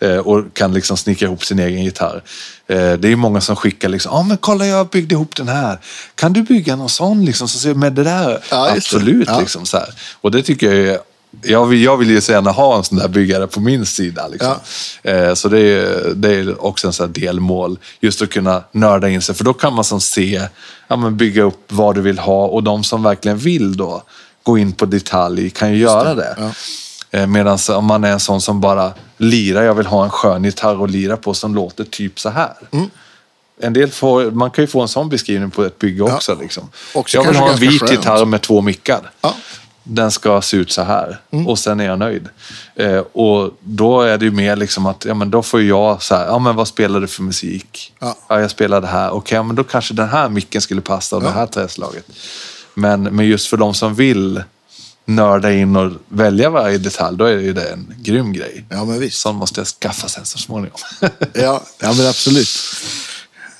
Eh, och kan liksom snickra ihop sin egen gitarr. Eh, det är många som skickar liksom, ja men kolla jag byggde ihop den här. Kan du bygga någon sån liksom? Så ser med det där. Ja, just det. Absolut Ja. liksom så här. Och det tycker jag är jag vill, jag vill ju så gärna ha en sån där byggare på min sida. Liksom. Eh, så det är, det är också en sån här delmål. Just att kunna nörda in sig. För då kan man som se, ja, men bygga upp vad du vill ha. Och de som verkligen vill då gå in på detalj kan ju göra det. Ja. Eh, Medan om man är en sån som bara lirar, jag vill ha en skön gitarr att lira på som låter typ så här. Mm. En del får, man kan ju få en sån beskrivning på ett bygge Ja. också. Liksom. Också jag vill ha en vit gitarr med två mickar. Ja. Den ska se ut så här Mm. och sen är jag nöjd. Eh, och då är det ju mer liksom att, ja men då får jag så här, ja men vad spelar du för musik? Ja. jag spelar det här. Okej, ja, men då kanske den här micken skulle passa och Ja. det här träslaget. Men, men just för de som vill nörda in och välja varje detalj, då är det ju det en grym grej. Ja, men visst. Sån måste jag skaffa sen så småningom. Ja, ja men absolut.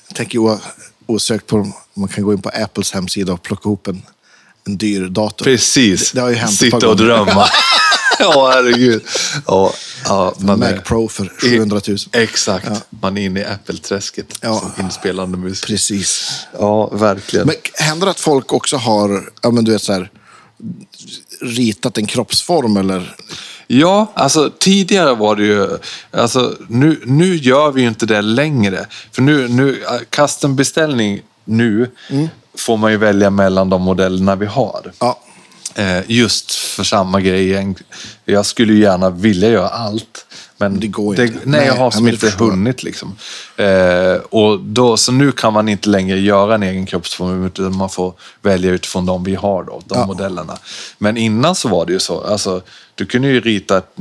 Jag tänker osökt på om man kan gå in på Apples hemsida och plocka ihop en, en dyr dator. Precis. Det har ju hänt Sitta och drömma. ja, herregud. Ja, ja, man Mac är- Pro för 700 000. Exakt. Ja. Man är inne i Apple-träsket Ja. som inspelande musik. Precis. Ja, verkligen. Men händer det att folk också har, ja men du vet så här, ritat en kroppsform eller? Ja, alltså tidigare var det ju... Alltså, nu, nu gör vi ju inte det längre. För nu, nu äh, custom-beställning nu Mm. Får man ju välja mellan de modellerna vi har. Ja, Eh, just för samma grej. Jag skulle ju gärna vilja göra allt. Men Det går inte. nej, jag Nej, har ja, som det inte jag. hunnit. Liksom. Eh, och då, så nu kan man inte längre göra en egen kroppsform utan man får välja utifrån de vi har, då, de Ja. modellerna. Men innan så var det ju så. Alltså, du kunde ju rita ett,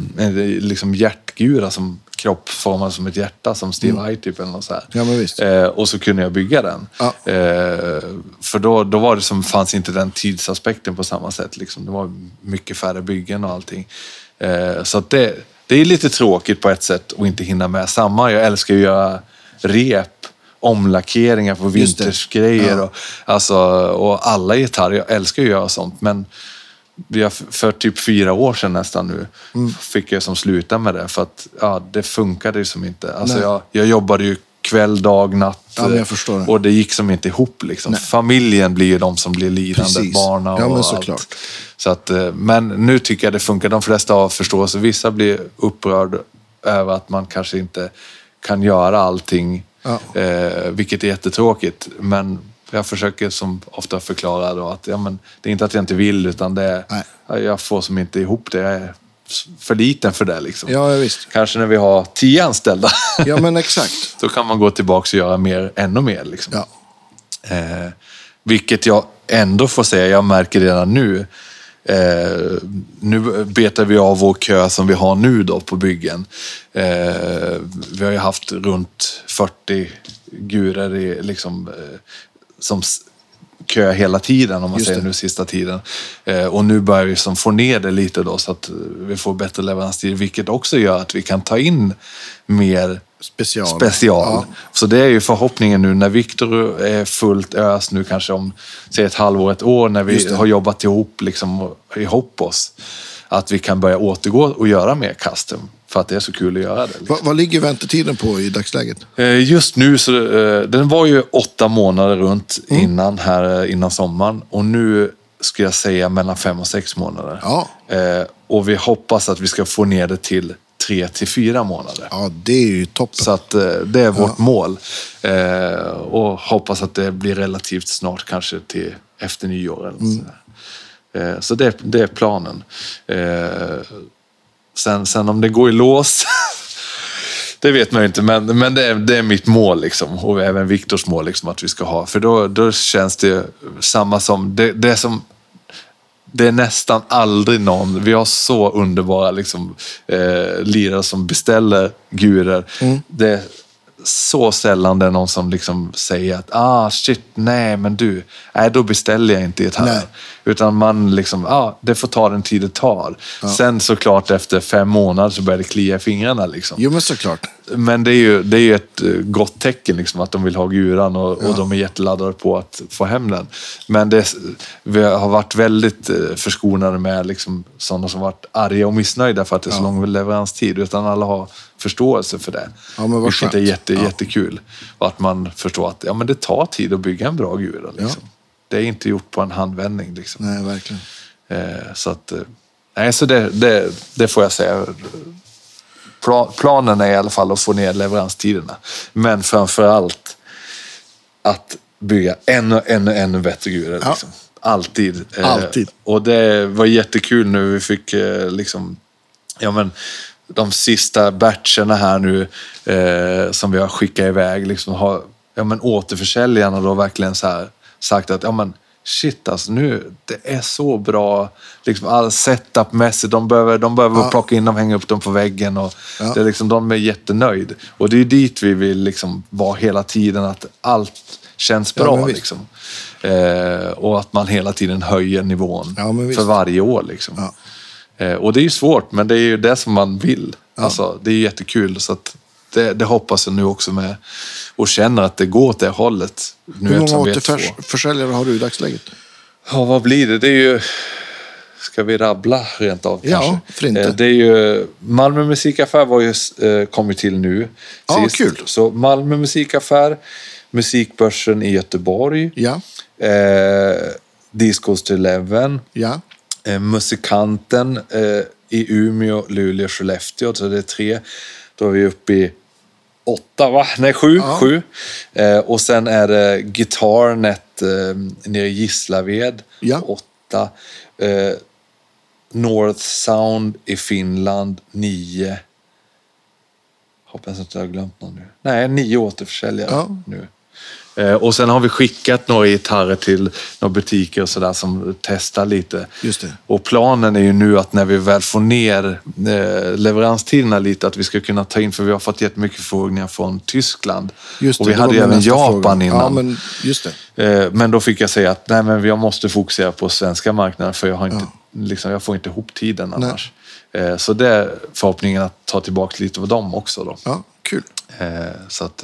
liksom hjärtgura som kroppsformad som ett hjärta, som Steve Vai typ. Eller något så här. Mm. Ja. Eh, och så kunde jag bygga den. Ja. Eh, för då, då var det som, fanns inte den tidsaspekten på samma sätt. Liksom. Det var mycket färre byggen och allting. Eh, så det, det är lite tråkigt på ett sätt att inte hinna med samma. Jag älskar ju att göra rep, omlackeringar på vintersgrejer. Ja. Och, alltså, och alla gitarrer, jag älskar ju att göra sånt. Men jag, för typ fyra år sedan nästan nu Mm. fick jag som sluta med det. För att ja, det funkade ju som inte. Alltså Nej. jag, jag jobbade ju kväll, dag, natt. Ja. Och det gick som inte ihop. Liksom. Nej. Familjen blir ju de som blir lidande, Precis. barna och Ja, men allt. såklart. Så att, eh, men nu tycker jag det funkar. De flesta har förståelse. Vissa blir upprörda över att man kanske inte kan göra allting Ja. Eh, vilket är jättetråkigt. Men jag försöker som ofta förklara då att ja, men, det är inte att jag inte vill, utan det är, jag får som inte ihop det. Jag är för liten för det. Liksom. Ja, ja, visst. Kanske när vi har tio anställda. Ja, men exakt. Då kan man gå tillbaka och göra mer, ännu mer. Liksom. Ja. Eh, vilket jag ändå får säga, jag märker redan nu. Eh, nu betar vi av vår kö som vi har nu då på byggen. Eh, vi har ju haft runt 40 gurer i, liksom, eh, som s- kö hela tiden, om man Just säger det. nu sista tiden. Eh, och nu börjar vi som få ner det lite då så att vi får bättre leveranstid, vilket också gör att vi kan ta in mer Special. special. Ja. Så det är ju förhoppningen nu när Viktor är fullt ös nu kanske om säg ett halvår, ett år när vi har jobbat ihop, liksom, ihop oss. Att vi kan börja återgå och göra mer custom. För att det är så kul att göra det. Liksom. Va, vad ligger väntetiden på i dagsläget? Eh, Just nu så, eh, den var ju åtta månader runt Mm. innan, här, eh, innan sommaren. Och nu skulle jag säga mellan fem och sex månader. Ja. Och vi hoppas att vi ska få ner det till tre till fyra månader. Ja, det är ju toppen. Så att det är vårt mål. Eh, och hoppas att det blir relativt snart, kanske till efter nyår. Eller Mm. Så eh, så det, det är planen. Eh, sen, sen om det går i lås, det vet man ju inte. Men, men det, är, det är mitt mål liksom. Och även Viktors mål liksom, att vi ska ha. För då, då känns det samma som, det, det är som det är nästan aldrig någon, vi har så underbara liksom, eh, lirare som beställer gurer. Det är så sällan det är någon som liksom säger att ah shit, nej men du, nej då beställer jag inte gitarr. Utan man liksom, ah, det får ta den tid det tar. Sen såklart efter fem månader så börjar det klia i fingrarna liksom. Jo, men såklart. Men det är ju, det är ju ett eh, gott tecken liksom, att de vill ha guran och, och de är jätteladdade på att få hem den. Men det, vi har varit väldigt eh, förskonade med liksom, sådana som varit arga och missnöjda för att det är så lång leveranstid. Utan alla har förståelse för det. Ja, men Vilket skönt. är jätte, Ja. jättekul. Och att man förstår att ja, men det tar tid att bygga en bra gura. Liksom. Det är inte gjort på en handvändning. Liksom. Nej, verkligen. Eh, så att, eh, nej, så det, det, det får jag säga. Pla- Planen är i alla fall att få ner leveranstiderna. Men framför allt att bygga ännu, ännu, ännu bättre gurer. Ja. Liksom. Alltid. Eh, Alltid. Och det var jättekul nu. Vi fick eh, liksom, ja men, de sista batcherna här nu eh, som vi har skickat iväg. Liksom, har, ja men, återförsäljarna då verkligen så här, sagt att ja men, shit alltså nu, det är så bra. Liksom, all setupmässigt, de behöver, de behöver Ja. plocka in dem, hänga upp dem på väggen. Och Ja. det är liksom, de är jättenöjd. Och det är dit vi vill liksom vara hela tiden, att allt känns Ja, bra. visst. liksom. eh, och att man hela tiden höjer nivån Ja, för varje år. Liksom. Ja. Eh, och det är ju svårt, men det är ju det som man vill. Alltså, det är jättekul. Så att det, det hoppas jag nu också med. Och känner att det går åt det hållet. Nu Hur många återförsäljare har du i dagsläget? Ja, vad blir det? Det är ju... Ska vi rabbla rent av Ja, kanske? för inte. Eh, Det är ju... Malmö musikaffär var ju, eh, kom ju till nu. Ja, sist. kul. Så Malmö musikaffär, Musikbörsen i Göteborg, Ja, eh, Discos to Eleven, ja, eh, Musikanten eh, i Umeå, Luleå, Skellefteå. Så det är tre. Då är vi uppe i åtta, va? Nej, sju. Ja. sju. Eh, och sen är det Guitarnet eh, nere i Gislaved. Ja. Åtta. Eh, North Sound i Finland, nio. Hoppas att jag har glömt någon nu. Nej, nio återförsäljare Ja. nu. Eh, och sen har vi skickat några gitarrer till några butiker och sådär som testar lite. Just det. Och planen är ju nu att när vi väl får ner eh, leveranstiderna lite att vi ska kunna ta in, för vi har fått jättemycket förfrågningar från Tyskland. Just det, och vi hade ju även Japan fråga. innan. Ja, men just det. Eh, Men då fick jag säga att nej, men jag måste fokusera på svenska marknaden för jag, har inte, liksom, jag får inte ihop tiden annars. Eh, Så det är förhoppningen att ta tillbaka lite av dem också. Då. Ja, kul. Så att,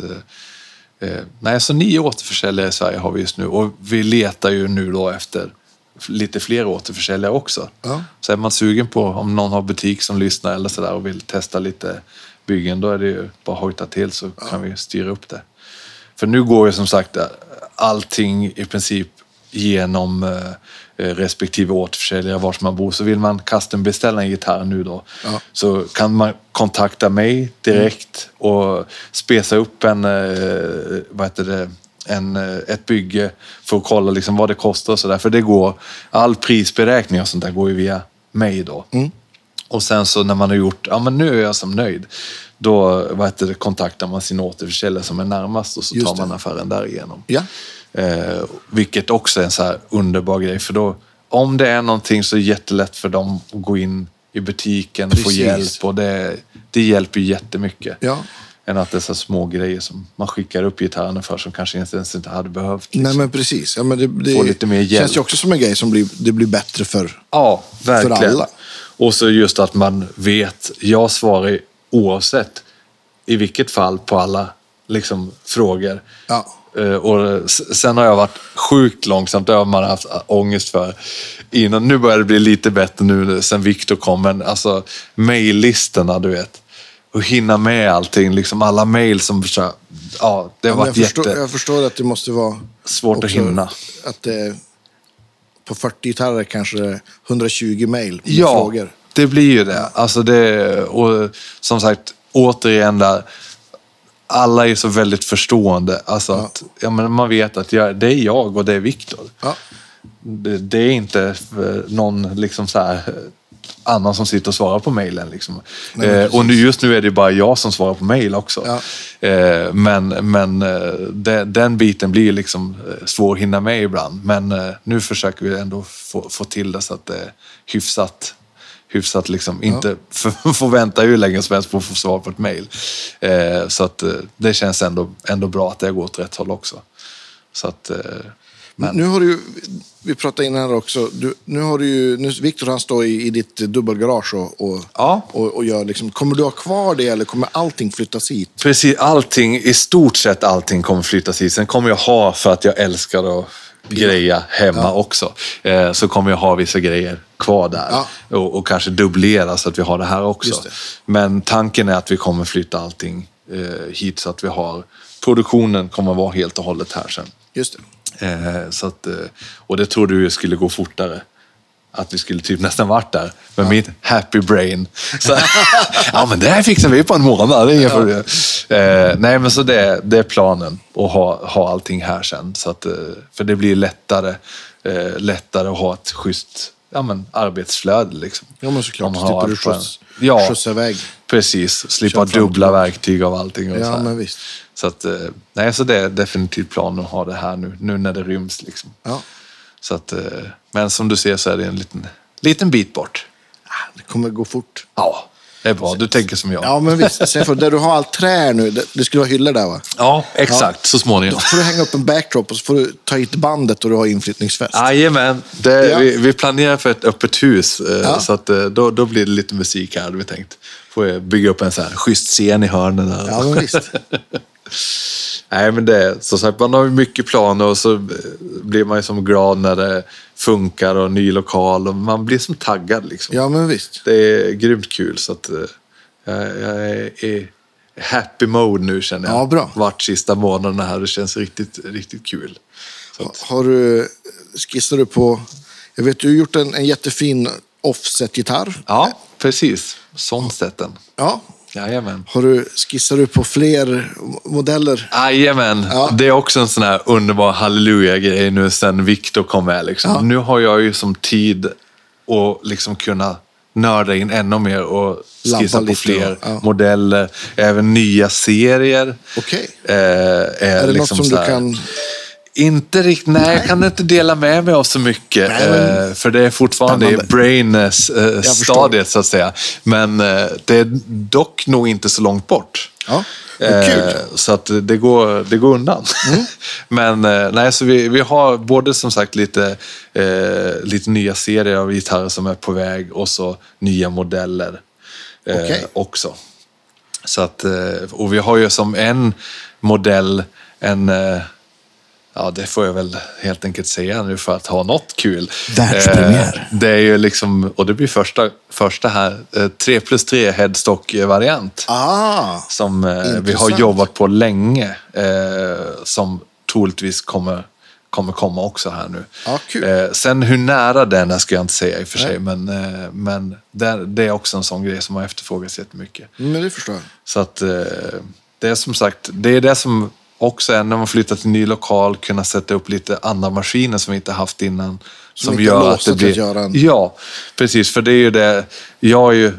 nej, så nio återförsäljare i Sverige har vi just nu och vi letar ju nu då efter lite fler återförsäljare också. Ja. Så är man sugen på om någon har butik som lyssnar eller sådär och vill testa lite byggen, då är det ju bara att hojta till så kan vi styra upp det. För nu går ju som sagt allting i princip genom eh, eh, respektive återförsäljare vars man bor. Så vill man custombeställa en gitarr nu då Ja. så kan man kontakta mig direkt och spesa upp en, eh, vad heter det, en, eh, ett bygge för att kolla liksom vad det kostar och sådär. För det går, all prisberäkning och sånt där går ju via mig då. Och sen så när man har gjort, ja men nu är jag som nöjd. Då vad heter det, kontaktar man sin återförsäljare som är närmast och så Just tar det. man affären därigenom. Ja. Eh, vilket också är en så här underbar grej. För då, om det är någonting så är det jättelätt för dem att gå in i butiken och få hjälp. Och det, det hjälper jättemycket. Ja. Än att det är så små grejer som man skickar upp gitarrerna för som kanske inte ens inte hade behövt. liksom. Nej, men precis. Ja, men det, det Få lite mer hjälp. känns ju också som en grej som blir, det blir bättre för... Ja, verkligen. För alla. Och så just att man vet, jag svarar oavsett i vilket fall på alla liksom, frågor. Ja. Eh, Och sen har jag varit sjukt långsamt, det har man haft ångest för innan. Nu börjar det bli lite bättre nu sen Viktor kom, men alltså mejllistorna, du vet. Och hinna med allting, liksom alla mejl som... Ja, det har Ja, varit jag, förstår, jätte... jag förstår att det måste vara... Svårt att hinna. Att det, på 40 gitarrer kanske det är 120 mejl med Ja, frågor. det blir ju det. Alltså det. Och som sagt, återigen där. Alla är så väldigt förstående. Alltså att, ja, men man vet att jag, det är jag och det är Viktor. Ja. Det, det är inte eh, någon liksom så här, eh, annan som sitter och svarar på mejlen. Liksom. Eh, och nu, just nu är det bara jag som svarar på mejl också. Ja. Eh, men men eh, det, den biten blir liksom svår att hinna med ibland. Men eh, nu försöker vi ändå få, få till det så att det är hyfsat hyfsat liksom inte få vänta hur länge som helst på att få svar på ett mejl. Eh, så att eh, det känns ändå, ändå bra att det går åt rätt håll också. Så att, eh, men, Nu har du ju, vi pratade innan här också, du, nu har du ju, nu, Viktor han står i, i ditt dubbelgarage och, och, Ja. och, och gör liksom, kommer du ha kvar det eller kommer allting flyttas hit? Precis, allting, i stort sett allting kommer flyttas hit. Sen kommer jag ha, för att jag älskar att greja hemma också, eh, så kommer jag ha vissa grejer kvar där. Ja. Och, och kanske dubblera så att vi har det här också. Det. Men tanken är att vi kommer flytta allting eh, hit så att vi har, produktionen kommer vara helt och hållet här sen. Just det. Eh, så att, och det trodde du skulle gå fortare. Att vi skulle typ nästan varit där med min happy brain. Så, ja men det här fixar vi på en månad, det är inga problem. Eh, nej men så det, det är planen att ha, ha allting här sen. Så att, eh, för det blir lättare, eh, lättare att ha ett schysst ja, men, arbetsflöde. Liksom. Ja men såklart, man slipper har du skjuts, Ja, skjutsa iväg. precis. Slippa dubbla verktyg av allting. Och Ja, så här. men visst. Så, att, eh, nej, så det är definitivt planen att ha det här nu, nu när det ryms. Liksom. Ja. Så att, eh, men som du ser så är det en liten, liten bit bort. Ah, Det kommer gå fort. Ja, det är bra. Du tänker som jag. Ja men visst, sen för där du har allt trä nu, det, skulle vara hyllor där va? Ja, exakt. Så Då småningom. får du hänga upp en backdrop och så får du ta hit bandet och du har inflyttningsfest. Jajamän, det, Ja. vi, vi planerar för ett öppet hus. eh, Ja. Så att, eh, då, då blir det lite musik här, hade vi tänkt. Får jag bygga upp en så här schysst scen i hörnen. Där. Ja, men visst. Nej, men det som sagt, man har ju mycket planer och så blir man ju som glad när det funkar och ny lokal och man blir som taggad liksom. Ja, men visst. Det är grymt kul så att eh, jag, jag är i happy mode nu känner jag. Ja, bra. Vart sista månaderna här, det känns riktigt, riktigt kul. Att, Har du, skissar du på, jag vet du har gjort en, en jättefin offset-gitarr. ja, precis. Sonsätten. Ja. Jajamän. Har du, skissar du på fler modeller? Jajamän, Ja. det är också en sån här underbar halleluja-grej nu sen Viktor kom med. Liksom. Ja. Nu har jag ju som tid att liksom kunna nörda in ännu mer och skissa på lite, fler ja. modeller. Även nya serier. Okej. Eh, är, Är det liksom något som så du här- kan... Inte riktigt, nej, jag kan inte dela med mig av så mycket. Nej, men- eh, för det är fortfarande i brain-stadiet så att säga. Men eh, det är dock nog inte så långt bort. Ja, men kul. Mm. Eh, Så att det går, det går undan. Men eh, nej, så vi, vi har både som sagt lite, eh, lite nya serier av gitarrer som är på väg och så nya modeller eh, Okej. också. Så att, eh, och vi har ju som en modell en eh, Ja, det får jag väl helt enkelt säga nu för att ha något kul. Världspremiär. Eh, det är ju liksom, och det blir första, första här, eh, 3 plus 3 headstock-variant Ah, som eh, vi har jobbat på länge. Eh, som troligtvis kommer kommer komma också här nu. Ja, kul. Eh, sen hur nära den är ska jag inte säga i och för sig, men, eh, men det, det är också en sån grej som har efterfrågats jättemycket. Men det förstår jag. Så att det är som sagt, det är det som också är när man flyttar till ny lokal, kunna sätta upp lite andra maskiner som vi inte haft innan. Som inte är låsta till att göra en- Ja, precis. För det är ju det, jag är ju,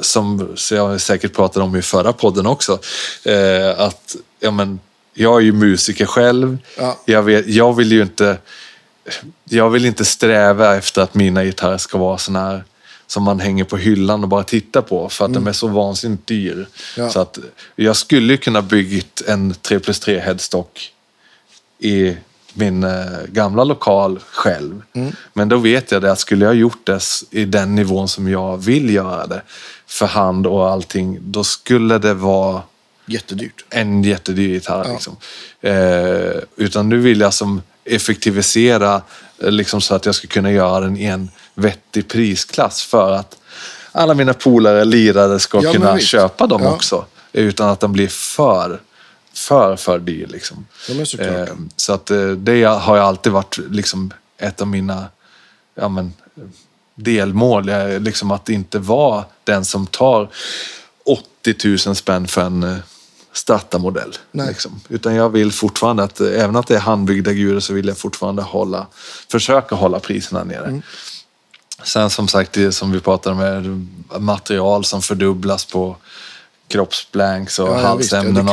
som jag säkert pratade om i förra podden också, eh, att ja, men, jag är ju musiker själv. Ja. Jag, vet, jag vill ju inte jag vill inte sträva efter att mina gitarrer ska vara såna här som man hänger på hyllan och bara tittar på för att de är så vansinnigt dyr. Mm. Ja. Så att jag skulle kunna byggt en 3 plus 3 headstock i min eh, gamla lokal själv. Mm. Men då vet jag det att skulle jag gjort det i den nivån som jag vill göra det för hand och allting, då skulle det vara Jättedyrt. en jättedyr gitarr. Ja. Liksom. Eh, utan nu vill jag som effektivisera eh, liksom, så att jag ska kunna göra den i en vettig prisklass för att alla mina polare, lirare ska Ja, kunna köpa dem Ja. också. Utan att den blir för, för, för dyr. Liksom. Ja. Eh, så att eh, det har ju alltid varit liksom ett av mina ja, men, delmål. Jag, liksom att inte vara den som tar 80 000 spänn för en eh, startarmodell. Nej. Liksom. Utan jag vill fortfarande att, eh, även att det är handbyggda gurer så vill jag fortfarande hålla, försöka hålla priserna nere. Mm. Sen som sagt, det som vi pratade om, är material som fördubblas på kroppsblanks och Ja, ja. Ja, det är halsämnen.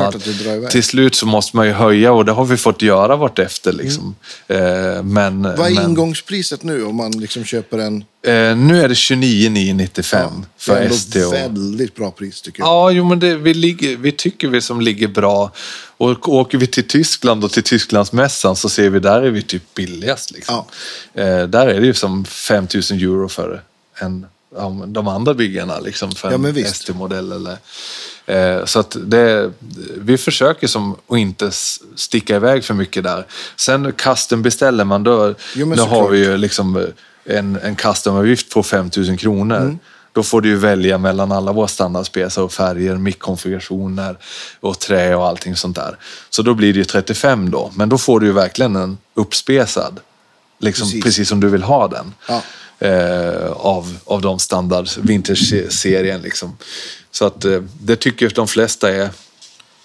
det iväg. Till slut så måste man ju höja och det har vi fått göra vartefter. Liksom. Eh, men, Mm. Vad är men, ingångspriset nu om man liksom köper en... eh, nu är det 29 995 det är för ändå ST. Och, väldigt bra pris tycker jag. Ja, jo, men det, vi, ligger, vi tycker vi som ligger bra. Och åker vi till Tyskland och till Tysklandsmässan så ser vi där är vi typ billigast. Liksom. Eh, där är det ju som 5000 euro för en, men de andra byggarna. Liksom, för Ja, en. ST-modell. Eller, eh, så att det, vi försöker som att inte sticka iväg för mycket där. Sen custom beställer man, då, Jo, då har såklart. vi ju liksom eh, en, en customavgift på 5000 kronor. Mm. Då får du ju välja mellan alla våra standardspesar och färger, mickkonfigurationer och trä och allting sånt där. Så då blir det ju 35 då. Men då får du ju verkligen en uppspesad. Liksom Precis. precis, som du vill ha den. Ja. Eh, av, av de standard vintage-serien liksom. Så att eh, det tycker de flesta är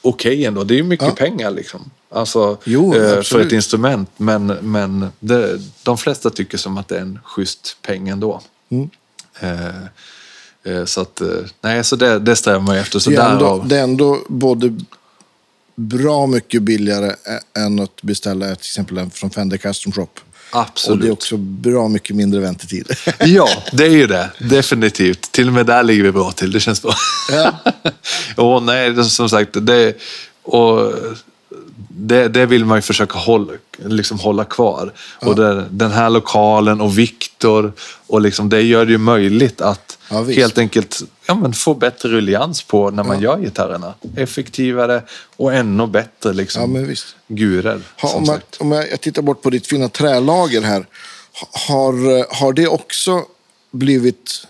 okej ändå. Det är ju mycket Ja. pengar liksom. Alltså, Jo, eh, för ett instrument. Men, men det, de flesta tycker som att det är en schysst peng ändå. Mm. Eh, eh, så att, eh, nej, så det, det strävar man efter. Så Det är, ändå, det är ändå både bra mycket billigare än att beställa till exempel en från Fender Custom Shop. Och absolut. det är också bra mycket mindre väntetid. Ja, det är ju det. Definitivt. Till och med där ligger vi bra till. Det känns bra. Ja. och nej, som sagt, det, och det, det vill man ju försöka hålla, liksom hålla kvar. Och det, den här lokalen och Viktor, och liksom, det gör det ju möjligt att Ja, helt enkelt ja, men få bättre ruljans på när man gör gitarrerna. Effektivare och ännu bättre liksom, Ja, gurer. Om, sagt. om jag, jag tittar bort på ditt fina trälager här. Ha- Har, har det också blivit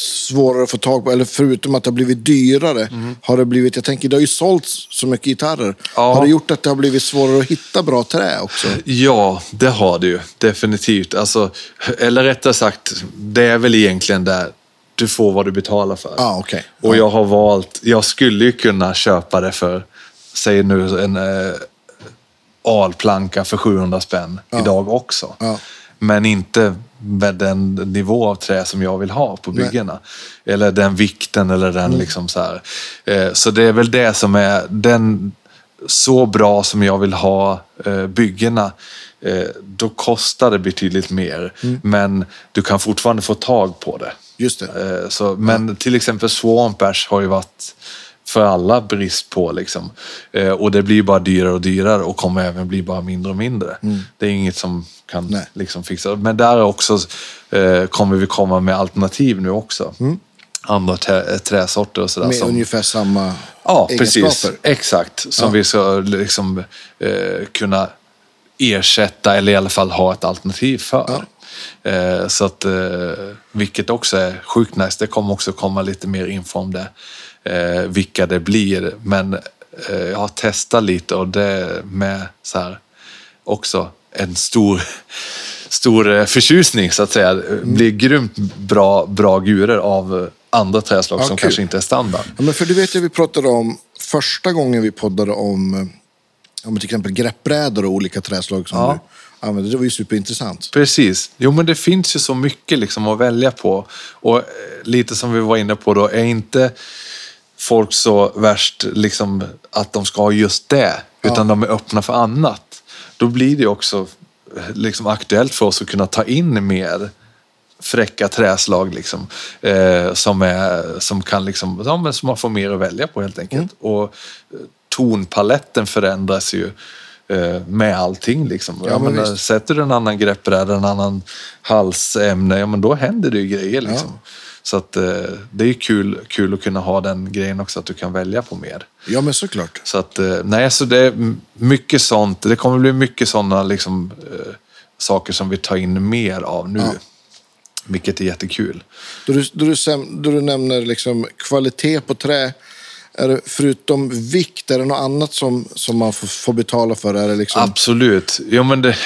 svårare att få tag på? Eller förutom att det har blivit dyrare, har det blivit... Jag tänker, det har ju sålts så mycket gitarrer. Ja. Har det gjort att det har blivit svårare att hitta bra trä också? Ja, det har det ju. Definitivt. Alltså, eller rättare sagt, det är väl egentligen där du får vad du betalar för. Ja, okej. Och Ja. jag har valt, jag skulle ju kunna köpa det för, säg nu en eh, alplanka för 700 spänn idag också. Ja. Men inte med den nivå av trä som jag vill ha på byggena. Eller den vikten eller den Mm. liksom så här. Eh, så det är väl det som är den så bra som jag vill ha eh, byggena. Eh, då kostar det betydligt mer. Mm. Men du kan fortfarande få tag på det. Just det. Så, men till exempel Swamp Ash har ju varit för alla brist på. Liksom. Eh, och det blir bara dyrare och dyrare och kommer även bli bara mindre och mindre. Det är inget som kan Mm. Liksom, fixa. Men där är också, eh, kommer vi komma med alternativ nu också. Andra trä, träsorter och sådär. Mm. Med som- ungefär samma Ja, egenskaper. precis. Exakt. Som Ja. vi ska liksom, eh, kunna ersätta eller i alla fall ha ett alternativ för. Eh, så att, eh, vilket också är sjukt nice. Det kommer också komma lite mer info om det. Eh, vilka det blir. Men eh, jag har testat lite och det med så här också en stor, stor eh, förtjusning så att säga. Mm. Blir grymt bra, bra gurer av andra träslag som kul. kanske inte är standard. Ja, men för du vet ju, vi pratade om första gången vi poddade om, eh, om till exempel greppbrädor och olika träslag som Ja. du använder. Det var ju superintressant. Precis. Jo, men det finns ju så mycket liksom att välja på. Och eh, lite som vi var inne på då, är inte folk så värst liksom, att de ska ha just det, utan de är öppna för annat. Då blir det också liksom, aktuellt för oss att kunna ta in mer fräcka träslag liksom, eh, som, är, som, kan liksom, ja, men som man får mer att välja på helt enkelt. Och eh, tonpaletten förändras ju eh, med allting. Liksom. Ja, Ja, men men, eh, sätter du en annan greppbräda, en annan halsämne, ja, men då händer det ju grejer. Liksom. Så att, eh, det är ju kul, kul att kunna ha den grejen också, att du kan välja på mer. Ja, men såklart. Så att, eh, nej, så det är mycket sånt. Det kommer bli mycket sådana liksom, eh, saker som vi tar in mer av nu. Ja. Vilket är jättekul. Då du, då du, då du nämner liksom kvalitet på trä, är det, förutom vikt, är det något annat som, som man får, får betala för? Är det liksom, Absolut. Jo, men det,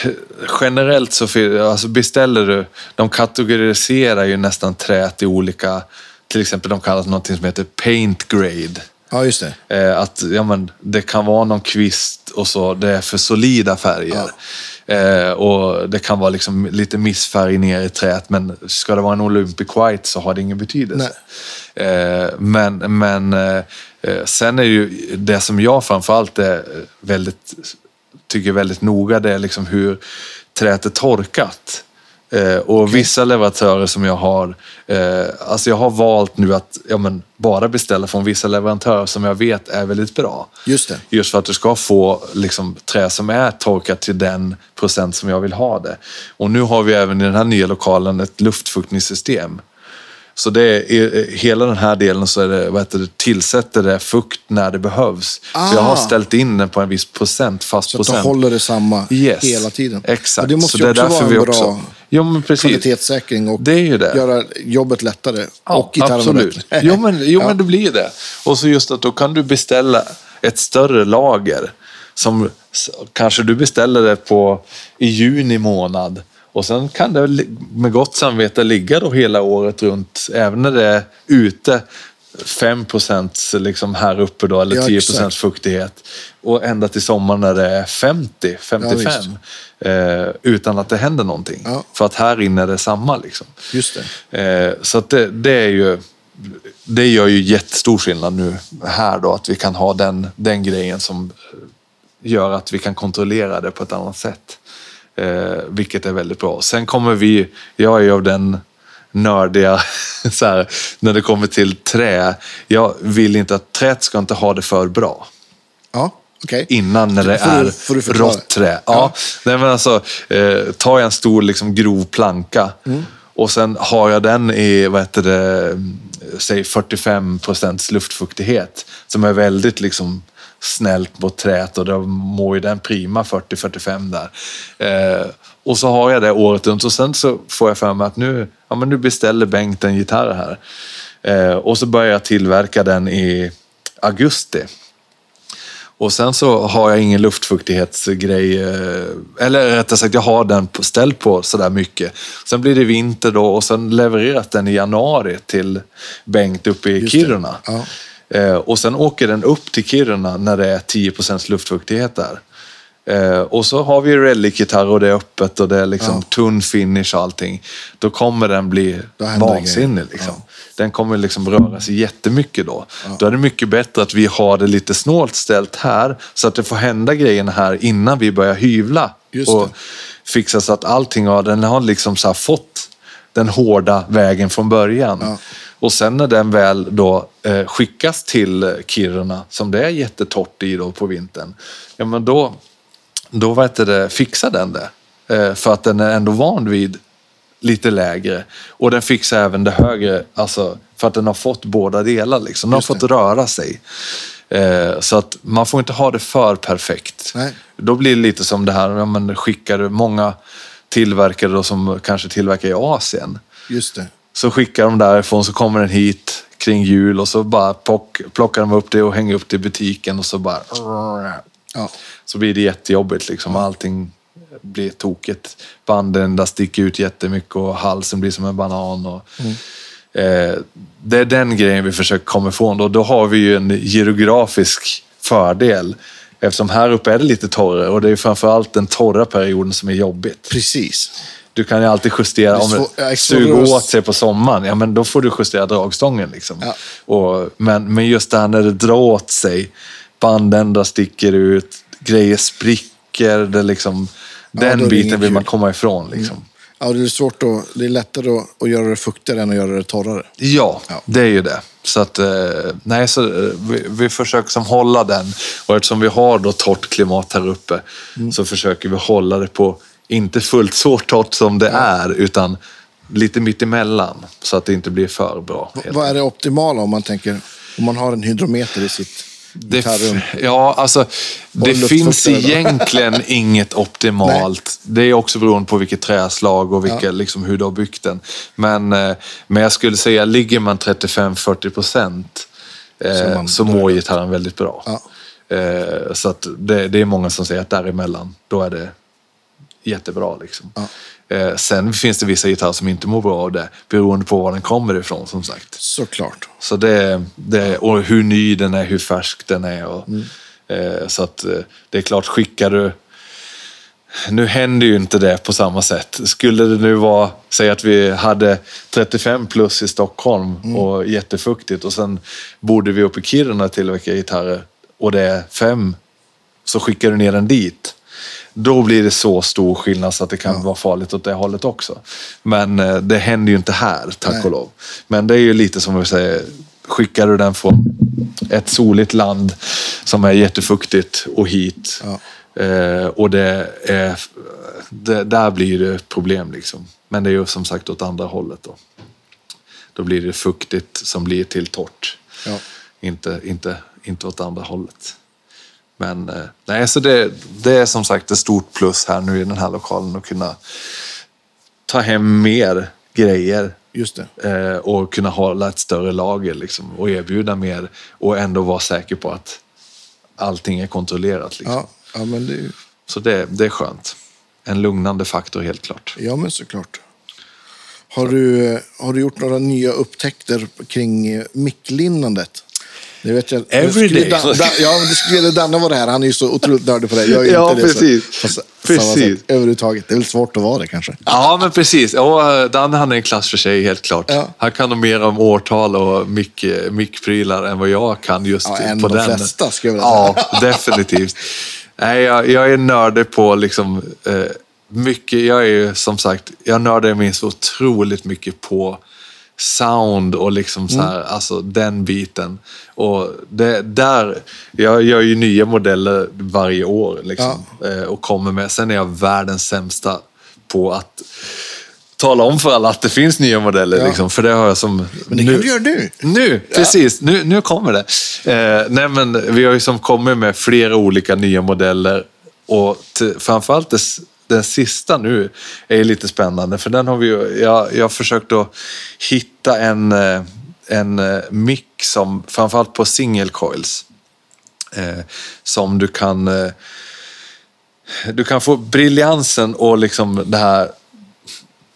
generellt så alltså beställer du, de kategoriserar ju nästan träet i olika, till exempel de kallar något som heter paint grade. Ja, just det. Eh, att ja, men, det kan vara någon kvist och så, det är för solida färger. Eh, och det kan vara liksom lite missfärg ner i träet, men ska det vara en Olympic White så har det ingen betydelse. Eh, men men eh, eh, sen är ju det som jag framförallt är väldigt, tycker väldigt noga, det är liksom hur träet är torkat. Eh, och vissa leverantörer som jag har, eh, alltså jag har valt nu att ja, men, bara beställa från vissa leverantörer som jag vet är väldigt bra. Just det. Just för att du ska få liksom, trä som är torkat till den procent som jag vill ha det. Och nu har vi även i den här nya lokalen ett luftfuktningssystem. Så det är, hela den här delen så är det, vad heter det, tillsätter det fukt när det behövs. Så jag har Ah. ställt in den på en viss procent, fast Så att procent. då håller det samma Yes. hela tiden. Exakt. Och det måste Så ju det är också därför vara vi en också- bra Ja, men precis. kvalitetssäkring och Det är ju det. göra jobbet lättare. Ja, och absolut. bättre. Jo, men, jo Ja. men det blir det. Och så just att då kan du beställa ett större lager. Som kanske du beställer det på i juni månad. Och sen kan det med gott samvete ligga då hela året runt. Även när det är ute 5% liksom här uppe då, eller Ja, 10 exakt. fuktighet. Och ända till sommaren när det är 50, 55. eh, utan att det händer någonting. Ja. För att här inne är det samma liksom. Just det. Eh, så det, det är ju det gör ju jättestor skillnad nu här då att vi kan ha den, den grejen som gör att vi kan kontrollera det på ett annat sätt. Eh, vilket är väldigt bra. Sen kommer vi, jag är ju av den nördiga, så här, när det kommer till trä. Jag vill inte att träet ska inte ha det för bra Ja, okej. innan när det Får du- är får du förklara? rått trä. Ja. Ja. Nej, men alltså, eh, tar jag en stor liksom, grov planka Mm. och sen har jag den i vad heter det, säg 45 procents luftfuktighet som är väldigt liksom, snällt mot träet och då mår ju den prima 40-45 där. Eh, och så har jag det året runt och sen så får jag för mig att nu, ja, men nu beställer Bengt en gitarr här. Eh, och så börjar jag tillverka den i augusti. Och sen så har jag ingen luftfuktighetsgrej, eh, eller rättare sagt jag har den på- ställd på sådär mycket. Sen blir det vinter då och sen levereras den i januari till Bengt uppe i Just. Kiruna. Ja. Eh, och sen åker den upp till Kiruna när det är 10% luftfuktighet där. Eh, och så har vi relic-gitarr och det är öppet och det är liksom Ja. tunn finish och allting. Då kommer den bli vansinnig. Liksom. Ja. Den kommer liksom röra sig jättemycket då. Då är det mycket bättre att vi har det lite snålt ställt här så att det får hända grejerna här innan vi börjar hyvla. Just och det. fixa så att allting har, den har liksom så fått den hårda vägen från början. Ja. Och sen när den väl då eh, skickas till Kiruna, som det är jättetorrt i då på vintern, ja men då, då heter det, fixar den det. Eh, för att den är ändå van vid lite lägre. Och den fixar även det högre, alltså för att den har fått båda delar. Liksom. Den har det. fått röra sig. Eh, så att man får inte ha det för perfekt. Nej. Då blir det lite som det här, ja, men skickar många tillverkare då som kanske tillverkar i Asien. Just det. Så skickar de därifrån, så kommer den hit kring jul och så bara plock, plockar de upp det och hänger upp det i butiken och så bara... Ja. Så blir det jättejobbigt liksom. Allting blir tokigt. Banden där sticker ut jättemycket och halsen blir som en banan. Och, eh, det är den grejen vi försöker komma ifrån. Och då har vi ju en geografisk fördel. Eftersom här uppe är det lite torrare och det är framförallt den torra perioden som är jobbigt. Precis. Du kan ju alltid justera, om ja, det suger åt sig på sommaren, ja men då får du justera dragstången. Liksom. Ja. Och, men, men just det här när det drar åt sig, bandändar sticker ut, grejer spricker, det liksom, är den biten vill man komma ifrån. Liksom. Ja, det är svårt att, det är lättare att, att göra det fuktigare än att göra det torrare. Ja, Ja. det är ju det. Så att, eh, nej, så, eh, vi, vi försöker som hålla den. Och eftersom vi har då torrt klimat här uppe Mm. så försöker vi hålla det på, inte fullt så torrt som det är, utan lite mitt emellan Så att det inte blir för bra. helt Vad är det optimala om man tänker, om man har en hydrometer i sitt Det, ja, alltså, det finns egentligen inget optimalt. Det är också beroende på vilket träslag och vilka, Ja. liksom, hur du har byggt den. Men, eh, men jag skulle säga, ligger man 35-40 procent Så eh, så mår gitarren väldigt bra. Ja. Eh, så det, det är många som säger att däremellan, då är det jättebra. Liksom. Ja. Eh, sen finns det vissa gitarrer som inte mår bra av det, beroende på var den kommer ifrån som sagt. Såklart. Så det, det, och hur ny den är, hur färsk den är. Och, Mm. eh, så att eh, det är klart, skickar du... Nu händer ju inte det på samma sätt. Skulle det nu vara, säg att vi hade 35 plus i Stockholm Mm. och jättefuktigt och sen borde vi upp i Kiruna tillverka gitarrer och det är fem, så skickar du ner den dit. Då blir det så stor skillnad så att det kan vara farligt åt det hållet också. Men eh, det händer ju inte här, tack Nej. och lov. Men det är ju lite som vi säger, skickar du den från ett soligt land som är jättefuktigt och hit. Ja. Eh, och det är, det, där blir det problem liksom. Men det är ju som sagt åt andra hållet då. Då blir det fuktigt som blir till torrt. Ja. Inte, inte, inte åt andra hållet. Men eh, nej, så det, det är som sagt ett stort plus här nu i den här lokalen att kunna ta hem mer grejer Just det. eh, och kunna hålla ett större lager liksom, och erbjuda mer och ändå vara säker på att allting är kontrollerat. Liksom. Ja, ja men det Så det, det är skönt. En lugnande faktor helt klart. ja men såklart. Har du, eh, har du gjort några nya upptäckter kring micklinnandet? Det vet jag. Every day. Dan, Dan, ja, men det skulle Danne vara här. Han är ju så otroligt nördig på det. Jag är ju Ja, inte det. precis. Så, på s- Precis. Sätt, överhuvudtaget. Det är väl svårt att vara det kanske. Ja, men precis. Ja, Danne han är en klass för sig, helt klart. Ja. Han kan nog mer om årtal och mick, mickprylar än vad jag kan just Ja, än på de den. flesta, skulle jag vilja Ja, definitivt. Nej, jag, jag är nördig på liksom, eh, mycket. Jag är ju som sagt, jag nördar mig så otroligt mycket på sound och liksom så här, alltså den biten. Och det, där, jag gör ju nya modeller varje år liksom, eh, och kommer med. Sen är jag världens sämsta på att tala om för alla att det finns nya modeller. Ja. Liksom, för det har jag som... Men det kan du göra nu. Nu, precis. Nu, nu kommer det. Eh, nej, men vi har ju som kommit med flera olika nya modeller. Och t- framförallt det, den sista nu är lite spännande. För den har vi ju, jag, jag har försökt att hitta en, eh, en eh, mick som, framförallt på single coils. Eh, som du kan... Eh, du kan få briljansen och liksom det här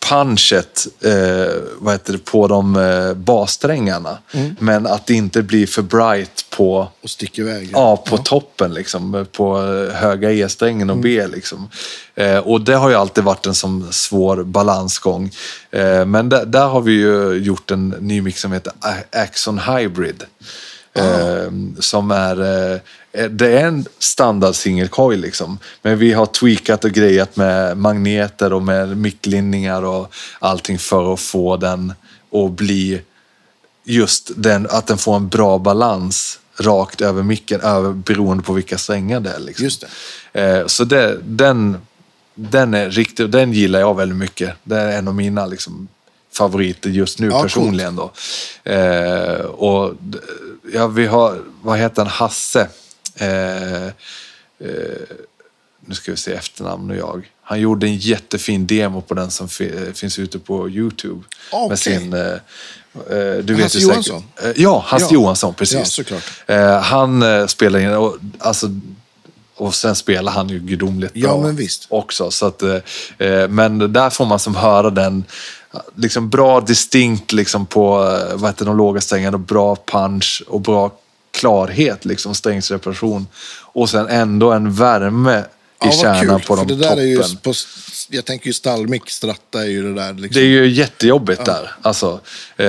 punchet eh, vad heter det, på de eh, bassträngarna. Men att det inte blir för bright på, Och iväg. ja, på toppen, liksom, på eh, höga E-strängen och B. Liksom. Eh, och det har ju alltid varit en som svår balansgång. Eh, men där, där har vi ju gjort en ny mix som heter Axon Hybrid. Eh, som är, eh, det är en standard single coil liksom. Men vi har tweakat och grejat med magneter och med micklinningar och allting för att få den att bli just den, att den får en bra balans rakt över micken, över, beroende på vilka strängar det är. Liksom. Just det. Eh, så det, den, den är riktig, den gillar jag väldigt mycket. Det är en av mina liksom, favoriter just nu Ja, personligen. Då. Eh, och, ja, vi har, vad heter han, Hasse. Eh, eh, nu ska vi se efternamn och jag. Han gjorde en jättefin demo på den som fi, finns ute på Youtube. Okej. Med sin... Eh, eh, du vet Hasse ju säkert- Johansson? Eh, ja, Hasse Ja. Johansson, precis. Ja, såklart. Han eh, spelar in, och, alltså, och sen spelar han ju gudomligt Ja, bra men visst. också. Så att, men där får man som höra den liksom bra distinkt liksom på eh, vad heter, de låga strängarna, och bra punch och bra klarhet, liksom strängsreparation. Och sen ändå en värme Ja, kärnan kul, på de det där toppen. är ju på, jag tänker ju stallmick, stratta är ju det där. Liksom. Det är ju jättejobbigt där. Alltså, eh,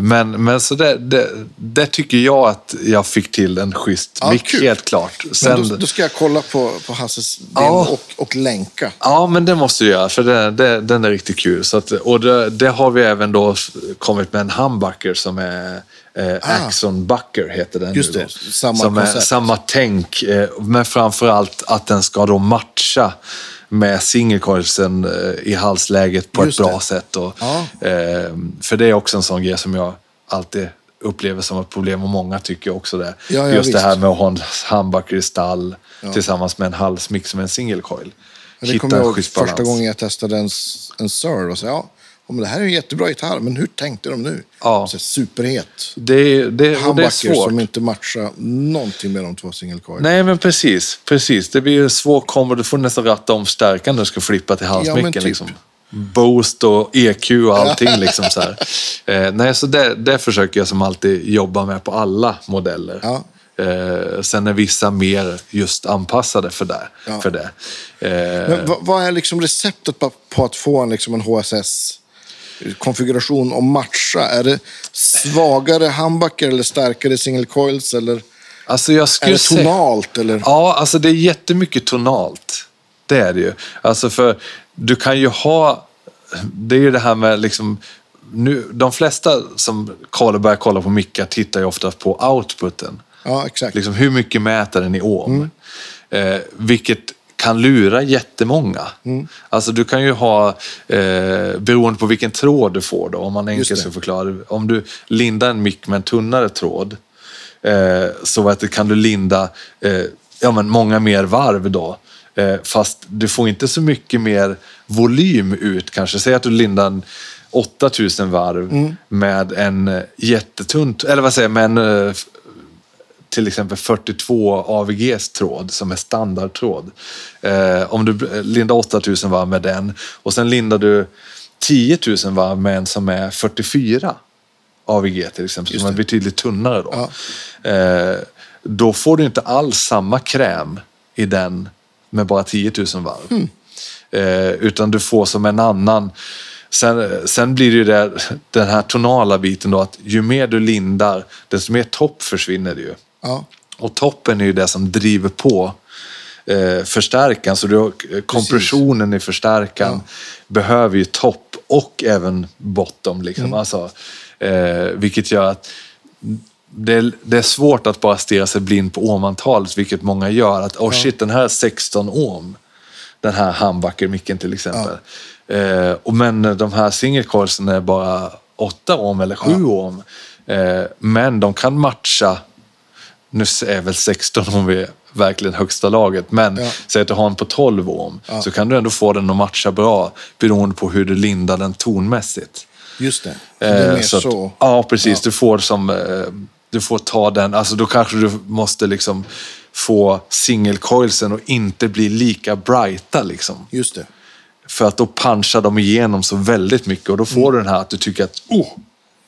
men men så det, det, det tycker jag att jag fick till en schysst Ja, mick, kul. helt klart. Men Sen, då, då ska jag kolla på, på Hasses Ja. och, och länka. Ja, men det måste du göra, för det, det, den är riktigt kul. Så att, och det, det har vi även då kommit med en humbucker som är eh, Ah. Axon Bucker, heter den Just nu det, då. samma som är. Samma tänk, eh, men framför allt att den ska då matcha med singelcoilsen eh, i halsläget på Just ett bra det. sätt. Och, Ja. eh, för det är också en sån grej som jag alltid upplever som ett problem och många tycker också det. Ja, ja, Just det visst. här med att ha en humbucker i stall tillsammans med en halsmix med en single coil. Men Det kommer jag ihåg första gången jag testade en, en Sir och ja, ja, men det här är en jättebra gitarr, men hur tänkte de nu? Ja. Så, superhet. Det, är- det, det är svårt. som inte matchar någonting med de två coil. Nej, men precis. precis. Det blir en svår kombo. Du får nästan ratta om stärkan när du ska flippa till halsmicken. Ja, typ. liksom. Boost och EQ och allting. liksom så här. Eh, nej, så det, det försöker jag som alltid jobba med på alla modeller. Ja. Eh, sen är vissa mer just anpassade för det. Ja. För det. Eh, Men vad, vad är liksom receptet på, på att få en, liksom en HSS-konfiguration och matcha? Är det svagare humbucker eller starkare single coils? Eller alltså jag är skulle det säga- tonalt? Eller? Ja, alltså det är jättemycket tonalt. Det är det ju. Alltså för du kan ju ha... Det är ju det här med liksom... Nu, de flesta som kollar, börjar kolla på mickar tittar ju ofta på outputen. Ja, exakt. Liksom, hur mycket mäter den i ohm? Eh, vilket kan lura jättemånga. Alltså du kan ju ha, eh, beroende på vilken tråd du får då, om man enkelt ska förklara. Om du lindar en mick med en tunnare tråd, eh, så att kan du linda eh, ja, men många mer varv då. Eh, fast du får inte så mycket mer volym ut kanske. Säg att du lindar en 8000 varv med en eh, jättetunn, eller vad säger jag, med en eh, till exempel 42 AVGs tråd som är standardtråd. Eh, om du lindar 8000 varv med den och sen lindar du 10 000 varv med en som är 44 AVG till exempel, Just som är betydligt tunnare då. Ja. Eh, då får du inte alls samma kräm i den med bara 10 000 varv. Hmm. Eh, utan du får som en annan Sen, sen blir det ju det, den här tonala biten då att ju mer du lindar, desto mer topp försvinner det ju. Ja. Och toppen är ju det som driver på eh, förstärkaren. Så du eh, kompressionen i förstärkaren behöver ju topp och även bottom. Liksom. Alltså, eh, vilket gör att det är, det är svårt att bara stirra sig blind på ohmantalet, vilket många gör. Att oh shit, den här är 16 ohm. Den här humbucker-micken till exempel. Eh, och men de här singelcoilsen är bara 8 ohm eller 7 ohm. Eh, men de kan matcha nu är väl 16 om vi är verkligen högsta laget, men Ja. säg att du har en på 12 ohm, så kan du ändå få den att matcha bra beroende på hur du lindar den tonmässigt. Just det. det är Eh, så att- så. Ja, precis. Du får som... eh, Du får ta den, alltså då kanske du måste liksom få singelcoilsen och inte bli lika brighta liksom. Just det. För att då punchar de igenom så väldigt mycket och då får du den här att du tycker att oh,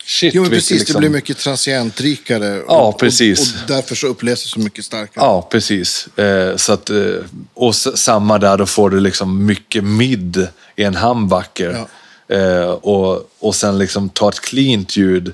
shit. Jo, men precis. liksom- Det blir mycket transientrikare. Ja, och, precis. Och, och därför så upplevs det så mycket starkare. Ja, precis. Eh, så att, eh, och samma där, då får du liksom mycket mid i en humbucker. Eh, och, och sen liksom ta ett cleant ljud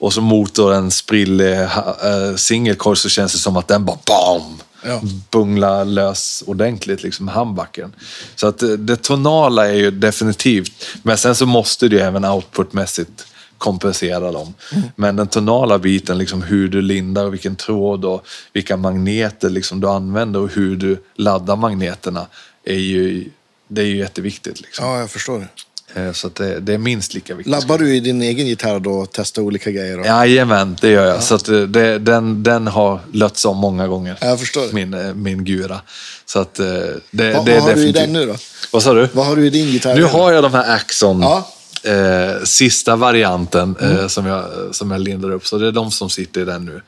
och så motor en sprillig uh, singelcoil så känns det som att den bara BAM! Ja. Bunglar lös ordentligt, liksom humbuckern. Så att eh, det tonala är ju definitivt, men sen så måste du ju även outputmässigt kompensera dem. Men den tonala biten, liksom hur du lindar och vilken tråd och vilka magneter liksom du använder och hur du laddar magneterna är ju, det är ju jätteviktigt. Liksom. Ja, jag förstår det. Eh, Så det, det är minst lika viktigt. Labbar du i din egen gitarr då och testar olika grejer? Då? Jajamän, det gör jag. Så att eh, det, den, den har lötts om många gånger. Ja, jag förstår. Min, eh, min gura. Så att det, Vad- det är vad har du i definitivt- den nu då? Vad sa du? Vad har du i din gitarr? Nu har jag de här Axon. Ja. Eh, sista varianten eh, som, jag, som jag lindar upp. Så det är de som sitter i den nu.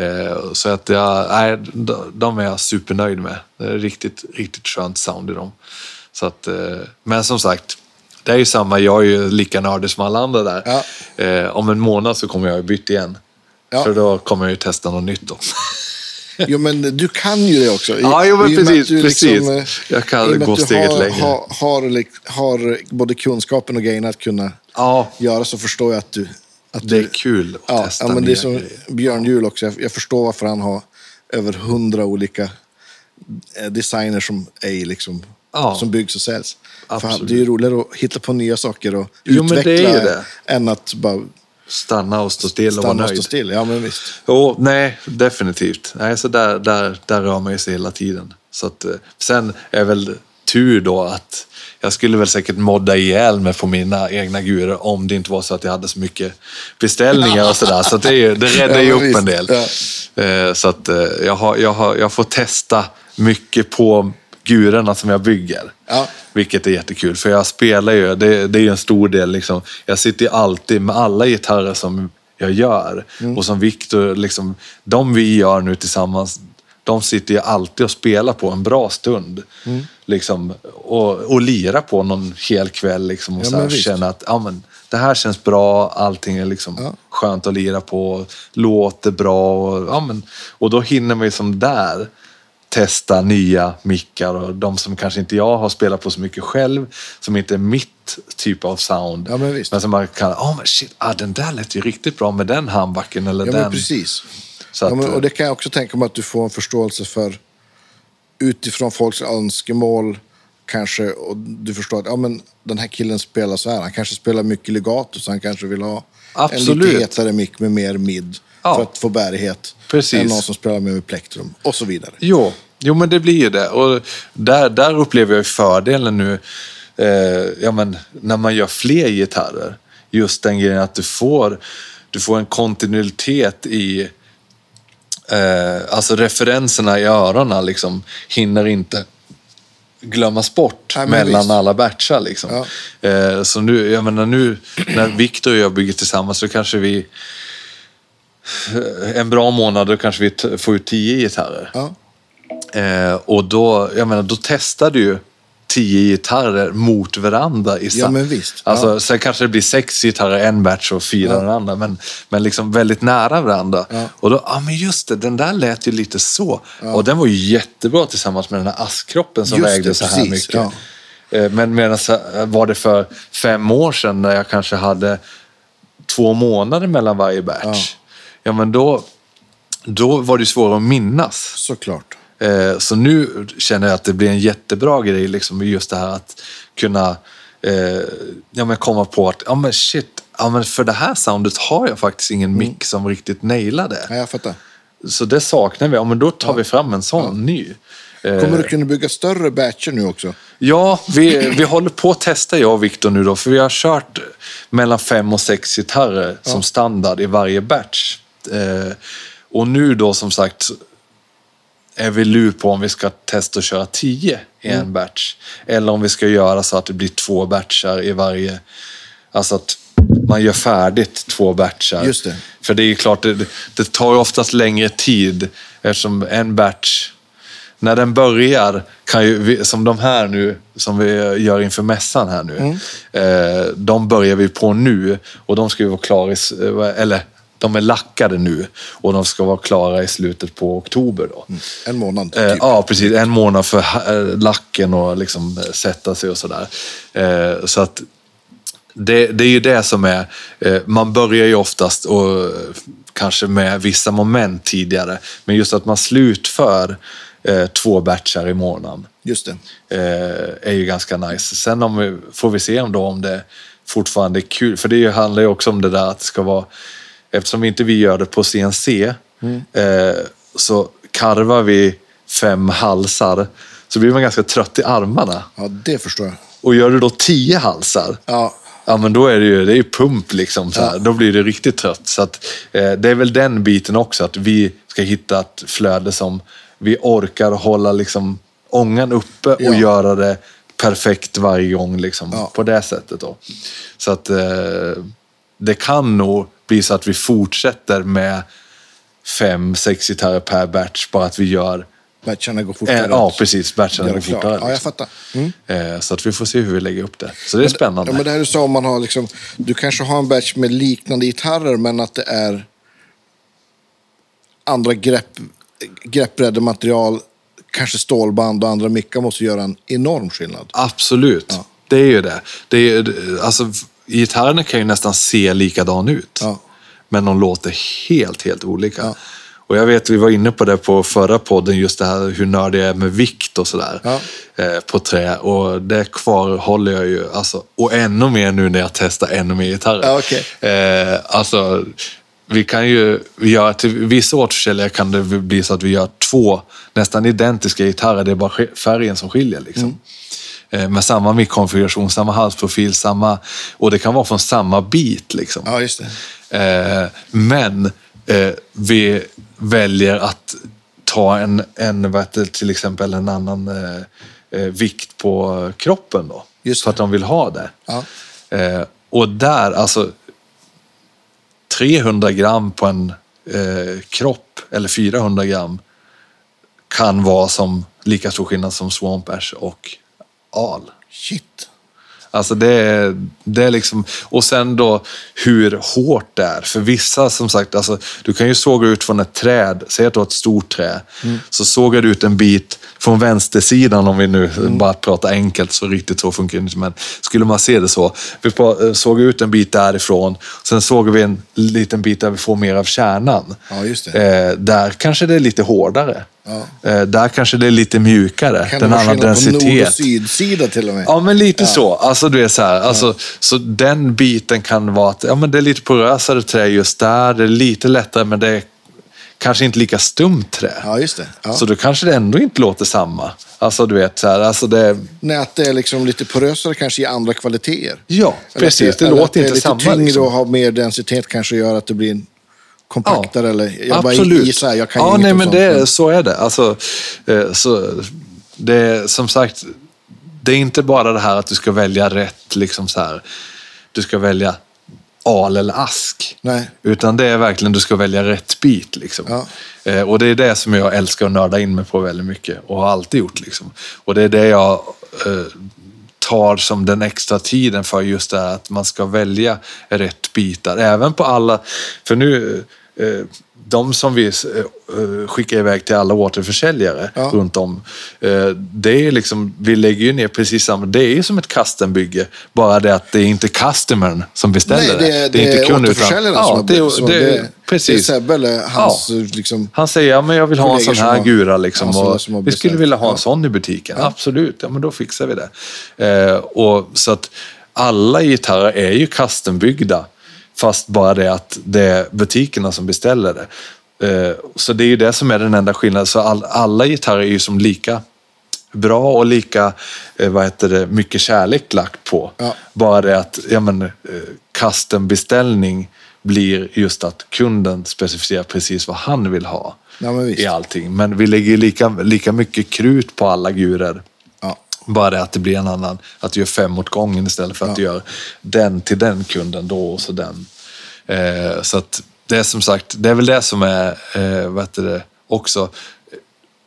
Eh, så att jag, nej, de, är jag supernöjd med. Det är riktigt, riktigt skönt sound i dem. Så att, eh, men som sagt, det är ju samma. Jag är ju lika nördig som alla andra där. Ja. Eh, om en månad så kommer jag byta igen. Ja. För då kommer jag ju testa något nytt då. Jo, men du kan ju det också. I- Ja, jo, men precis, du precis. eh, Jag kan gå steget har, längre. Har, har, har både kunskapen och grejerna att kunna Ja, göra så förstår jag att du... Att det är du kul att ja, testa ja, men det är som. Björn Juhl också. Jag, jag förstår varför han har över hundra olika eh, designers som ej liksom... Ja. Som byggs och säljs. För det är ju roligare att hitta på nya saker och Jo, det är utveckla ju det. än att bara Stanna och stå still och vara stanna och stå nöjd. still. Ja, men visst. Jo, nej, definitivt. Nej, så där, där, där rör man ju sig hela tiden. Så att, eh, sen är väl tur då att jag skulle väl säkert modda ihjäl mig på mina egna gurer om det inte var så att jag hade så mycket beställningar och sådär. Så att det, är ju- det räddar Ja, ju men upp visst. en del. Ja. Eh, Så att eh, jag, har, jag, har, jag får testa mycket på gurerna som jag bygger. Ja. Vilket är jättekul, för jag spelar ju, det, det är ju en stor del, liksom, jag sitter ju alltid med alla gitarrer som jag gör. Och som Viktor, liksom, de vi gör nu tillsammans, de sitter ju alltid och spelar på en bra stund. Liksom, och, och lirar på någon hel kväll liksom, och Ja, så här, känna att ja, men, det här känns bra, allting är liksom Ja. skönt att lira på, låter bra. Och, ja, men, och då hinner man ju som där testa nya mickar och de som kanske inte jag har spelat på så mycket själv, som inte är mitt typ av sound. Ja, men visst. som man kan, oh men shit, ah, den där lät ju riktigt bra med den handbacken eller Ja, den. men precis. Så ja, att, men, och det kan jag också tänka mig att du får en förståelse för utifrån folks önskemål kanske. Och du förstår att ja, men, den här killen spelar så här. Han kanske spelar mycket legato så han kanske vill ha en Absolut. lite hetare mick med mer mid. Ja. För att få bärighet. Precis. Än någon som spelar med plektrum. Och så vidare. Jo, jo men det blir ju det. Och där, där upplever jag fördelen nu, eh, ja, men, när man gör fler gitarrer. Just den grejen att du får, du får en kontinuitet i eh, alltså referenserna i öronen liksom, hinner inte glömmas bort Nej, mellan visst. alla batchar. Liksom. Eh, så nu, jag menar nu när Viktor och jag bygger tillsammans så kanske vi en bra månad då kanske vi får ut tio gitarrer. Ja. Eh, och då, jag menar, då testar du ju tio gitarrer mot varandra. I Ja, men visst. Alltså, Ja. Sen kanske det blir sex gitarrer en batch och fyra Ja. andra. Men, men liksom väldigt nära varandra. Ja. Och då, ja men just det, den där lät ju lite så. Och den var ju jättebra tillsammans med den här askkroppen som Just vägde det, så här precis, mycket. ja. Eh, Men medan var det för fem år sedan när jag kanske hade två månader mellan varje batch. Ja, Ja. men då, då var det svårare att minnas. Såklart. Eh, Så nu känner jag att det blir en jättebra grej, liksom, just det här att kunna eh, ja, men komma på att ja, men shit, ja, men för det här soundet har jag faktiskt ingen Mm. mick som riktigt nailar det. Ja, jag fattar. Så det saknar vi. Ja, men då tar vi fram en sån ny. Eh, Kommer du kunna bygga större batcher nu också? Ja, vi, vi håller på att testa jag och Viktor nu då, för vi har kört mellan fem och sex gitarrer som standard i varje batch. Eh, och nu då som sagt är vi lur på om vi ska testa att köra tio i Mm. en batch. Eller om vi ska göra så att det blir två batchar i varje... Alltså att man gör färdigt två batchar. Just det. För det är ju klart, det, det tar oftast längre tid eftersom en batch när den börjar, kan ju, som de här nu, som vi gör inför mässan här nu. Mm. Eh, de börjar vi på nu och de ska ju vara klara i, eh, eller de är lackade nu och de ska vara klara i slutet på oktober då. En månad, Eh, typ. Ja, precis. En månad för eh, lacken och liksom eh, sätta sig och sådär. Eh, så att det, det är ju det som är, eh, man börjar ju oftast och eh, kanske med vissa moment tidigare, men just att man slutför eh, två batchar i månaden Just det. eh, är ju ganska nice. Sen om vi, får vi se om, då, om det fortfarande är kul, för det handlar ju också om det där att det ska vara, eftersom inte vi gör det på CNC, eh, så karvar vi fem halsar, så blir man ganska trött i armarna. Ja, det förstår jag. Och gör du då tio halsar, Ja, Ja men då är det ju, det är ju pump liksom. Så här. Då blir det riktigt trött. Så att, eh, det är väl den biten också, att vi ska hitta ett flöde som vi orkar hålla liksom ångan uppe och Ja. göra det perfekt varje gång liksom, Ja. på det sättet. Då. Så att eh, det kan nog bli så att vi fortsätter med fem, sex gitarrer per batch, bara att vi gör Batcharna går eh, fortare. Ja, precis. Batcharna går fortare. Ja, jag liksom. fattar. Mm. Eh, Så att vi får se hur vi lägger upp det. Så det är spännande. Ja, men det här du sa om man har liksom, du kanske har en batch med liknande gitarrer men att det är andra grepp, greppbrädematerial, kanske stålband och andra mickar måste göra en enorm skillnad. Absolut. Det är ju det. det, är, alltså, gitarrerna kan ju nästan se likadan ut. Ja. Men de låter helt, helt olika. Ja. Och jag vet, vi var inne på det på förra podden, just det här hur nördig jag är med vikt och sådär. Ja. Eh, på trä. Och det kvarhåller jag ju. Alltså, och ännu mer nu när jag testar ännu mer gitarrer. Ja, okej. eh, alltså, vi kan ju vi gör till vissa återförsäljare kan det bli så att vi gör två nästan identiska gitarrer. Det är bara färgen som skiljer. Liksom. Mm. Eh, Med samma mickkonfiguration, samma halsprofil, samma... Och det kan vara från samma bit. Liksom. Ja, just det. Eh, men eh, vi väljer att ta en, en det, till exempel en annan vikt på kroppen då. Just för att de vill ha det. Ja. Och där, alltså 300 gram på en eh, kropp, eller 400 gram, kan vara som lika stor skillnad som Swamp Ash och Al. Shit. Alltså det är, det är liksom, och sen då hur hårt det är. För vissa som sagt, alltså, du kan ju såga ut från ett träd, säg att du har ett stort trä, så sågar du ut en bit från vänstersidan om vi nu bara pratar enkelt, så riktigt så funkar det inte. Men skulle man se det så, vi pra- såg ut en bit därifrån, sen såg vi en liten bit där vi får mer av kärnan. Ja. Eh, där kanske det är lite hårdare. Ja. Eh, där kanske det är lite mjukare. Kan den det annan skillnad på nord och densitet. sydsida till och med? Ja, men lite så. Alltså, du är så här, alltså, Så den biten kan vara att ja, men det är lite porösare trä just där. Det är lite lättare, men det är kanske inte lika stumt trä. Ja, just det. Ja. Så då kanske det ändå inte låter samma. Alltså, du vet, så här, alltså det... Nej, att det är liksom lite porösare kanske i andra kvaliteter. Ja, Eller precis. att Det, eller att låter det är inte lite samma. tyngre Liksom. och har mer densitet kanske gör att det blir en kompaktare. Eller, jag bara Absolut. gissar, jag kan ja, nej, men det, så är det. Alltså, eh, så, det är som sagt, det är inte bara det här att du ska välja rätt, liksom så här. Du ska välja al eller ask. Nej. Utan det är verkligen du ska välja rätt bit. Liksom. Ja. Eh, och det är det som jag älskar att nörda in mig på väldigt mycket och har alltid gjort. Liksom. Och det är det jag eh, tar som den extra tiden för just det här att man ska välja rätt bitar. Även på alla, för nu, eh, de som vi eh, skickar iväg till alla återförsäljare Ja. runt om. Eh, det är liksom, vi lägger ju ner precis samma, det är ju som ett custombygge. Bara det att det är inte customern som beställer Nej, det är, det. är inte kunden. utan- ja, som det, som- det, det, precis. Det är Sebbe eller hans liksom... Han säger, ja men jag vill ha en sån här som har- gura liksom. ja, som- och som har vi skulle vilja ha en Ja. sån i butiken. Absolut, ja men då fixar vi det. Eh, och så att alla gitarrer är ju custombyggda. Fast bara det att det är butikerna som beställer det. Eh, så det är ju det som är den enda skillnaden. Så all, alla gitarrer är ju som lika bra och lika eh, vad heter det, mycket kärlek lagt på. Ja. Bara det att ja, men, eh, custom-beställning blir just att kunden specificerar precis vad han vill ha Ja, i allting. Men vi lägger lika, lika mycket krut på alla gurer. Ja. Bara det att det blir en annan, att du gör fem åt gången istället för att du gör den till den kunden då och så den. Eh, så att det är som sagt, det är väl det som är, eh, vad heter det, också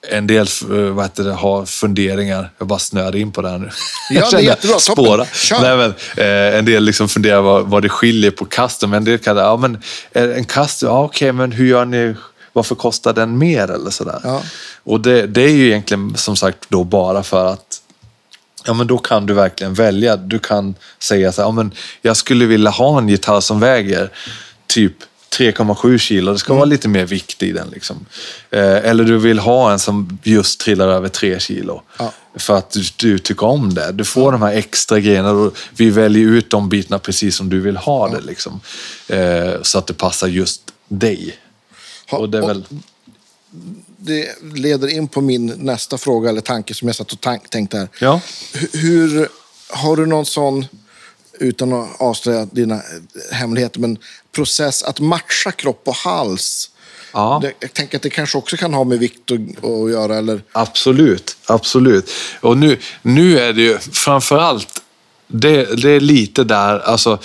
en del eh, vad heter det, har funderingar. Jag bara snöade in på det här nu. det är jättebra. Spåra. Nej, men, eh, en del liksom funderar vad, vad det skiljer på custom. En del kan ja men eh, en custom, ja, okej, men hur gör ni? Varför kostar den mer eller sådär? Ja. Och det, det är ju egentligen som sagt då bara för att Ja, men då kan du verkligen välja. Du kan säga så här, ja, men jag skulle vilja ha en gitarr som väger typ 3,7 kilo. Det ska vara lite mer vikt i den. Liksom. Eh, eller du vill ha en som just trillar över 3 kilo. Ja. För att du, tycker om det. Du får de här extra grejerna. Och vi väljer ut de bitarna precis som du vill ha det. Liksom. Eh, så att det passar just dig. Ha- Och det är väl... Det leder in på min nästa fråga eller tanke som jag satt och tank, tänkte här. Ja. Hu- Hur, har du någon sån, utan att avslöja dina eh, hemligheter, men process att matcha kropp och hals Ja. Jag tänker att det kanske också kan ha med vikt att, att göra. Eller, Absolut, absolut. Och nu, nu är det ju framförallt, det, det är lite där, alltså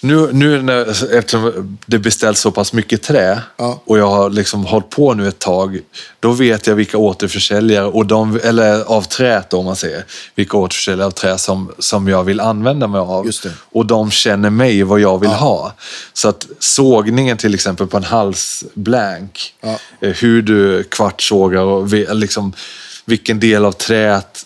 nu, nu när, eftersom det beställs så pass mycket trä Ja. och jag har liksom hållit på nu ett tag, då vet jag vilka återförsäljare, och de, eller av träet då, om man säger, vilka återförsäljare av trä som, som jag vill använda mig av. Och de känner mig vad jag vill ha. Så att sågningen till exempel på en halsblank, Ja. eh, hur du kvartssågar och liksom, vilken del av träet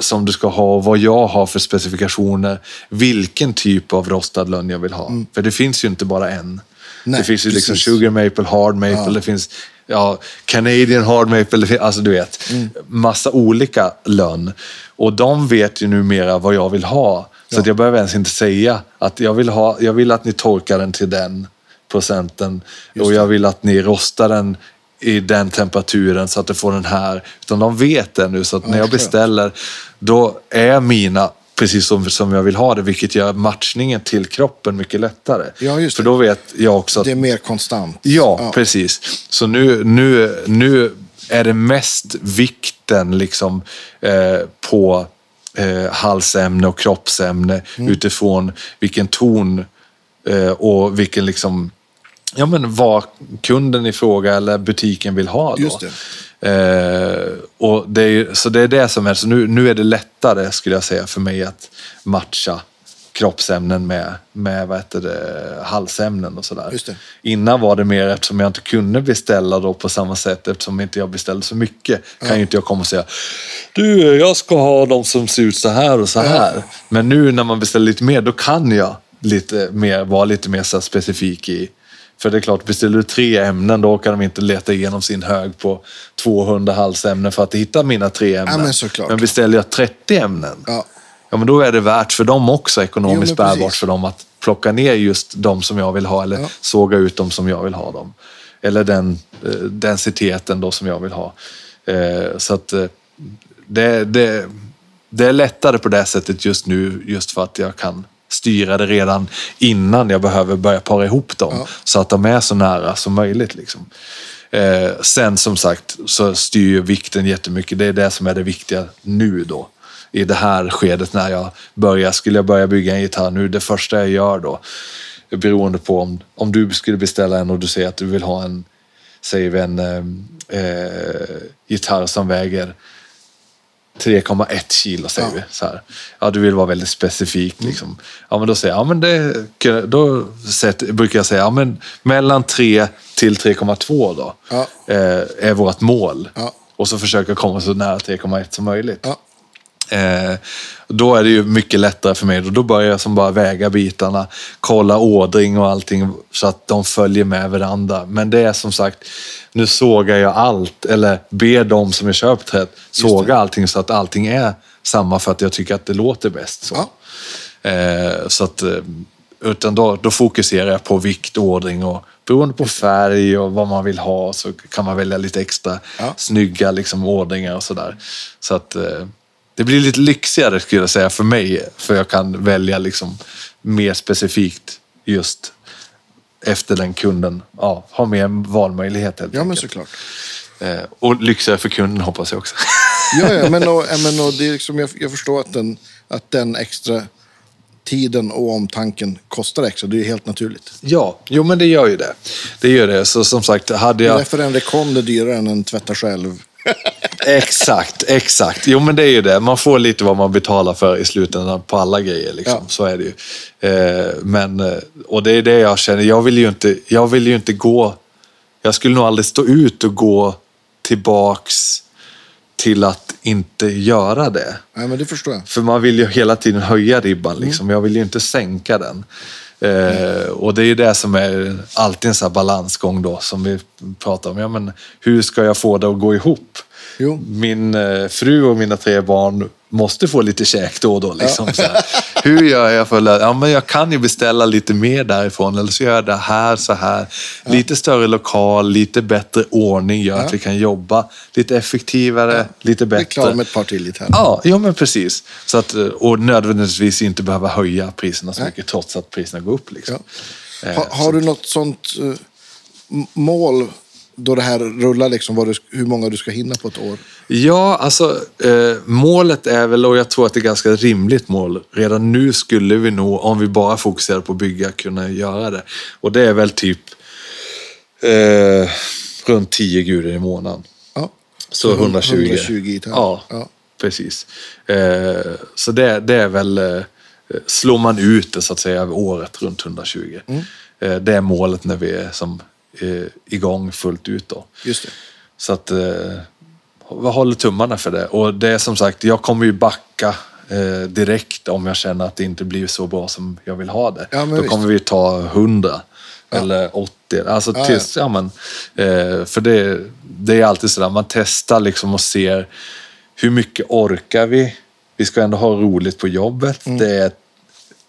som du ska ha och vad jag har för specifikationer. Vilken typ av rostad lönn jag vill ha. För det finns ju inte bara en. Mm. Nej, det finns ju liksom precis. sugar maple, hard maple, det finns ja, Canadian hard maple, finns, alltså du vet, Mm. massa olika lönn. Och de vet ju numera vad jag vill ha. Så Ja. jag behöver ens inte säga att jag vill, ha, jag vill att ni torkar den till den procenten Just och det. jag vill att ni rostar den i den temperaturen så att du får den här. Utan de vet det nu, så att när jag beställer, då är mina precis som, som jag vill ha det, vilket gör matchningen till kroppen mycket lättare. Ja, just För det. då vet jag också att det är mer konstant. Ja, precis. Så nu, nu, nu är det mest vikten liksom, eh, på eh, halsämne och kroppsämne Mm. utifrån vilken ton eh, och vilken liksom, ja, men vad kunden i fråga eller butiken vill ha. Då. Just Eh, och det är, så det är det som är, så nu, nu är det lättare skulle jag säga för mig att matcha kroppsämnen med, med vad heter det, halsämnen och sådär. Det. Innan var det mer eftersom jag inte kunde beställa då på samma sätt eftersom inte jag beställde så mycket kan ju inte jag komma och säga du, jag ska ha de som ser ut så här och så här. Men nu när man beställer lite mer då kan jag lite mer, vara lite mer så specifik i för det är klart, beställer du tre ämnen då kan de inte leta igenom sin hög på 200 halsämnen för att hitta mina tre ämnen. men såklart. men beställer jag 30 ämnen, Ja. Ja, men då är det värt för dem också ekonomiskt Jo, bärbart för dem att plocka ner just de som jag vill ha eller Ja. såga ut de som jag vill ha dem. Eller den eh, densiteten då som jag vill ha. Eh, så att eh, det, det, det är lättare på det sättet just nu just för att jag kan styra det redan innan jag behöver börja para ihop dem. Ja. Så att de är så nära som möjligt. Liksom. Eh, sen som sagt så styr ju vikten jättemycket. Det är det som är det viktiga nu då. I det här skedet när jag börjar, skulle jag börja bygga en gitarr nu, det första jag gör då, beroende på om, om du skulle beställa en och du säger att du vill ha en, säger vi en eh, eh, gitarr som väger 3,1 kilo säger Ja. vi. Så här. Ja, du vill vara väldigt specifik. Liksom. Ja, men då säger jag, ja, men det, då brukar jag säga, ja, men mellan 3 till 3,2 då Ja. eh, är vårt mål. Ja. Och så försöka komma så nära 3,1 som möjligt. Ja. Eh, då är det ju mycket lättare för mig. Då börjar jag som bara väga bitarna, kolla ådring och allting så att de följer med varandra. Men det är som sagt, nu sågar jag allt, eller ber de som jag köpt träet såga allting så att allting är samma för att jag tycker att det låter bäst. Så. Ja. Eh, så att, eh, utan då, då fokuserar jag på vikt, ordning och beroende på färg och vad man vill ha så kan man välja lite extra Ja. snygga liksom, ordningar och sådär. Så att eh, det blir lite lyxigare skulle jag säga för mig. För jag kan välja liksom mer specifikt just efter den kunden. Ja, ha mer valmöjlighet helt ja, men enkelt. såklart. Eh, och lyxigare för kunden hoppas jag också. Ja, ja men, och, men och det är liksom, jag, jag förstår att den, att den extra tiden och omtanken kostar extra. Det är helt naturligt. ja, jo men det gör ju det. Det gör det. Så som sagt, hade är jag... därför en rekond är dyrare än en tvätta själv. Exakt, exakt. Jo, men det är ju det. Man får lite vad man betalar för i slutändan på alla grejer. Liksom. Ja. Så är det ju. Eh, men, eh, och det är det jag känner. Jag vill ju inte, jag vill ju inte gå... Jag skulle nog aldrig stå ut och gå tillbaks till att inte göra det. Nej, men det förstår jag. För man vill ju hela tiden höja ribban. Mm. Liksom. Jag vill ju inte sänka den. Eh, och det är ju det som är alltid en sån balansgång då, som vi pratar om. Ja, men hur ska jag få det att gå ihop? Jo. Min eh, fru och mina tre barn måste få lite käk då och då. Liksom, här. Hur gör jag för att... Ja, men jag kan ju beställa lite mer därifrån, eller så gör jag det här, så här. Lite större lokal, lite bättre ordning gör Ja. att vi kan jobba lite effektivare, lite Vi är bättre. klara med ett par till lite här. Ja, ja men precis. Så att, eh, och nödvändigtvis inte behöva höja priserna så mycket trots att priserna går upp. Liksom. Eh, Ha, har du något sånt... eh, mål då det här rullar, liksom, du, hur många du ska hinna på ett år? Ja, alltså eh, målet är väl, och jag tror att det är ganska rimligt mål. Redan nu skulle vi nog, om vi bara fokuserar på att bygga, kunna göra det. Och det är väl typ eh, runt 10 gurer i månaden. Ja. Så 120. 120 gitarrer. Ja, Ja. precis. Eh, så det, det är väl, eh, slår man ut det så att säga året runt 120. Mm. Eh, det är målet när vi är som, eh, igång fullt ut då. Just det. Så att eh, jag håller tummarna för det. Och det är som sagt, jag kommer ju backa eh, direkt om jag känner att det inte blir så bra som jag vill ha det. Ja, Då visst. kommer vi ta 100 eller 80. Alltså Ja, tills, ja. men, eh, för det, det är alltid sådär, man testar liksom och ser hur mycket orkar vi? Vi ska ändå ha roligt på jobbet. Det är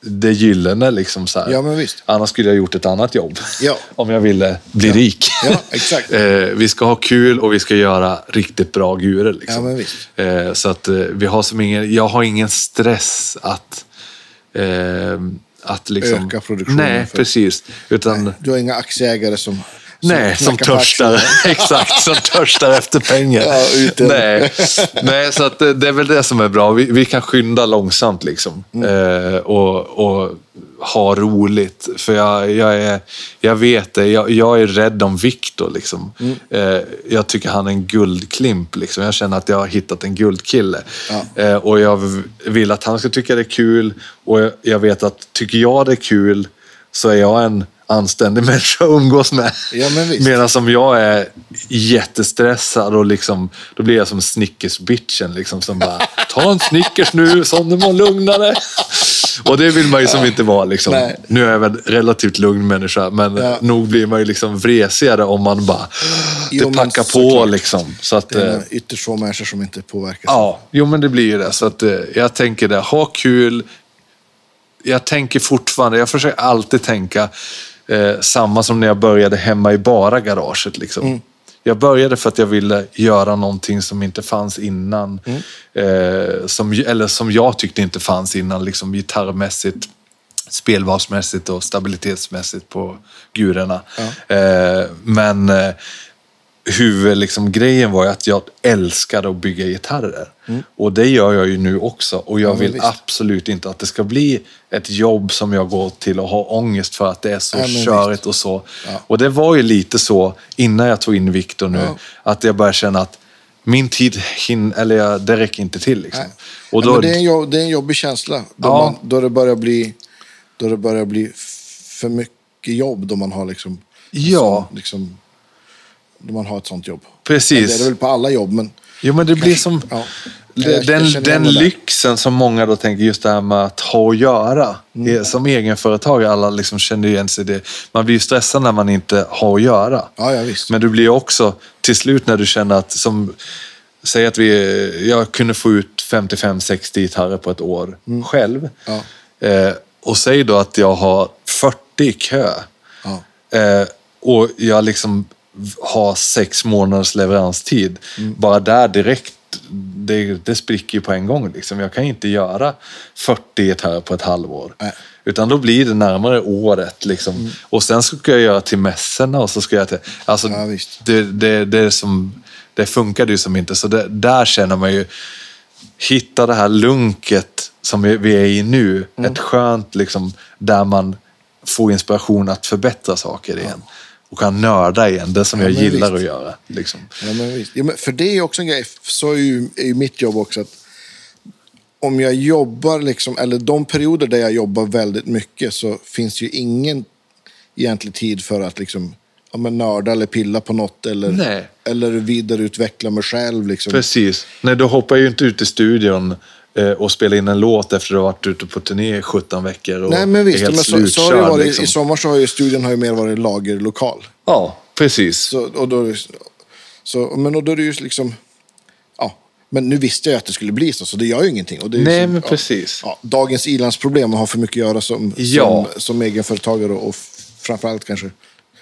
det gyllene liksom så här. Ja, men visst. Annars skulle jag gjort ett annat jobb. Ja. Om jag ville bli rik. Ja, exakt. Eh, vi ska ha kul och vi ska göra riktigt bra gurer. Liksom. Ja, men visst. Eh, så att eh, vi har som ingen, jag har ingen stress att, eh, att liksom, Öka produktionen Nej, för- precis. Utan, Du har inga aktieägare som Nej, som törstar, exakt, som törstar efter pengar. Ja. Nej, nej, så att det, det är väl det som är bra. Vi, vi kan skynda långsamt liksom. Mm. Eh, och, och ha roligt. För jag, jag, är, jag vet det, jag, jag är rädd om Viktor. Liksom. Mm. Eh, jag tycker han är en guldklimp. Liksom. Jag känner att jag har hittat en guldkille. Ja. Eh, och jag vill att han ska tycka det är kul. Och jag- jag vet att tycker jag det är kul så är jag en anständig människa att umgås med. Ja, men. Medan som jag är jättestressad och liksom, då blir jag som Snickers-bitchen liksom som bara, ta en Snickers nu, sån du må lugna dig. Och det vill man ju som inte vara liksom. Nej. Nu är jag väl relativt lugn människa, men Ja. nog blir man ju liksom vresigare om man bara, Jo, det packar på såklart. liksom. Så att, Det eh, är ytterst få människor som inte påverkas. Ja, jo men det blir ju det. Så att, eh, jag tänker det, ha kul. Jag tänker fortfarande, jag försöker alltid tänka eh, samma som när jag började hemma i bara garaget. Liksom. Jag började för att jag ville göra någonting som inte fanns innan. Eh, som, eller som jag tyckte inte fanns innan, liksom gitarrmässigt spelvalsmässigt och stabilitetsmässigt på gurorna. Eh, men eh, huvud, liksom, grejen var att jag älskade att bygga gitarrer. Och det gör jag ju nu också. Och jag Mm. men vill visst. absolut inte att det ska bli ett jobb som jag går till och har ångest för att det är så Ja, körigt och så. Ja. Och det var ju lite så innan jag tog in Viktor nu. Ja. Att jag började känna att min tid hin, eller jag, det räcker inte till. Liksom. Och ja, då, det, är en jobb, det är en jobbig känsla. Då, Ja. man, då, det börjar bli, då det börjar bli för mycket jobb. Då man har liksom... Ja. Som, liksom då man har ett sånt jobb. Precis. Det är det väl på alla jobb, men... Jo, men det blir som... Ja. Den, den lyxen som många då tänker, just det här med att ha att göra. Mm. Som egenföretagare, alla liksom känner igen sig i det. Man blir ju stressad när man inte har att göra. Ja, ja, visst. Men du blir också till slut när du känner att, som, säg att vi, jag kunde få ut 55-60 gitarrer på ett år själv. Mm. Ja. Eh, och säg då att jag har 40 i kö. Ja. Eh, och jag liksom har sex månaders leveranstid. Mm. Bara där direkt, det, det spricker ju på en gång. Liksom. Jag kan inte göra 40 gitarrer på ett halvår. Nej. Utan då blir det närmare året. Liksom. Mm. Och sen ska jag göra till mässorna och så ska jag till... Alltså, Ja, det, det, det, som, det funkade ju som inte. Så det, där känner man ju, hitta det här lunket som vi, är i nu. Mm. Ett skönt, liksom, där man får inspiration att förbättra saker igen. Och kan nörda igen, det som Ja, jag gillar visst. att göra. Liksom. Ja, men visst. Ja, men för det är också en grej. Så är ju, är ju mitt jobb också att om jag jobbar, liksom, eller de perioder där jag jobbar väldigt mycket så finns ju ingen egentlig tid för att liksom, ja, men nörda eller pilla på något eller, Nej. eller vidareutveckla mig själv. Liksom. Precis. Nej, du hoppar ju inte ut i studion och spelar in en låt efter att har varit ute på turné i 17 veckor och Nej, men visst. är helt Men så, så har det varit, liksom. I sommar så har ju studion har ju mer varit lagerlokal. Ja, precis. Så, och då, så, men och då är det ju liksom... Ja, men nu visste jag att det skulle bli så, så det gör ju ingenting. Och det är Nej, som, men ja, precis. Ja, dagens ilandsproblem att ha för mycket att göra som, Ja. som, som egenföretagare och, och framförallt kanske...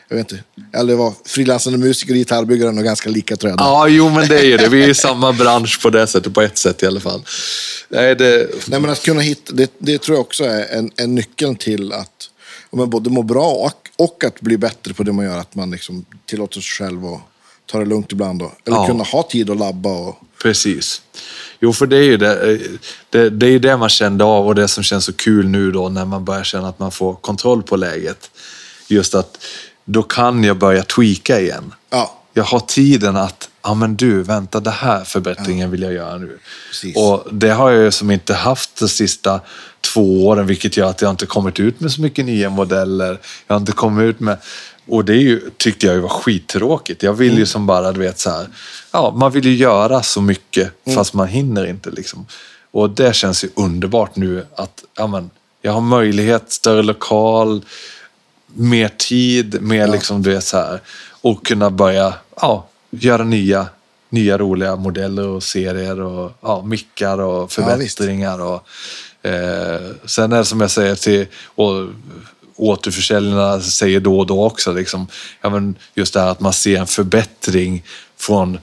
Jag vet inte. Eller var frilansande musiker och gitarrbyggare nog ganska lika tror jag. Ja, jo men det är ju det. Vi är i samma bransch på det sättet, på ett sätt i alla fall. Nej, det... Nej, men att kunna hitta, det, det tror jag också är en, en nyckeln till att men både må bra och Och att bli bättre på det man gör. Att man liksom tillåter sig själv att ta det lugnt ibland. Då. Eller Ja. kunna ha tid att labba. Och, Precis. Jo, för det är ju det, det, det, är det man kände av och det som känns så kul nu då när man börjar känna att man får kontroll på läget. Just att då kan jag börja tweaka igen. ja, Jag har tiden att, ja men du, vänta, det här förbättringen vill jag göra nu. Precis. Och det har jag ju som inte haft de sista två åren, vilket gör att jag inte kommit ut med så mycket nya modeller. Jag har inte kommit ut med... Och det ju, tyckte jag ju var skittråkigt. Jag vill ju som bara, du vet så här, ja, man vill ju göra så mycket fast man hinner inte liksom. Och det känns ju underbart nu att, ja men, jag har möjlighet, större lokal, mer tid, mer liksom, du vet så här. Och kunna börja ja, göra nya, nya roliga modeller och serier och ja, mickar och förbättringar. och, eh, sen är det som jag säger till och, återförsäljarna säger då och då också, liksom, ja, men just det här att man ser en förbättring från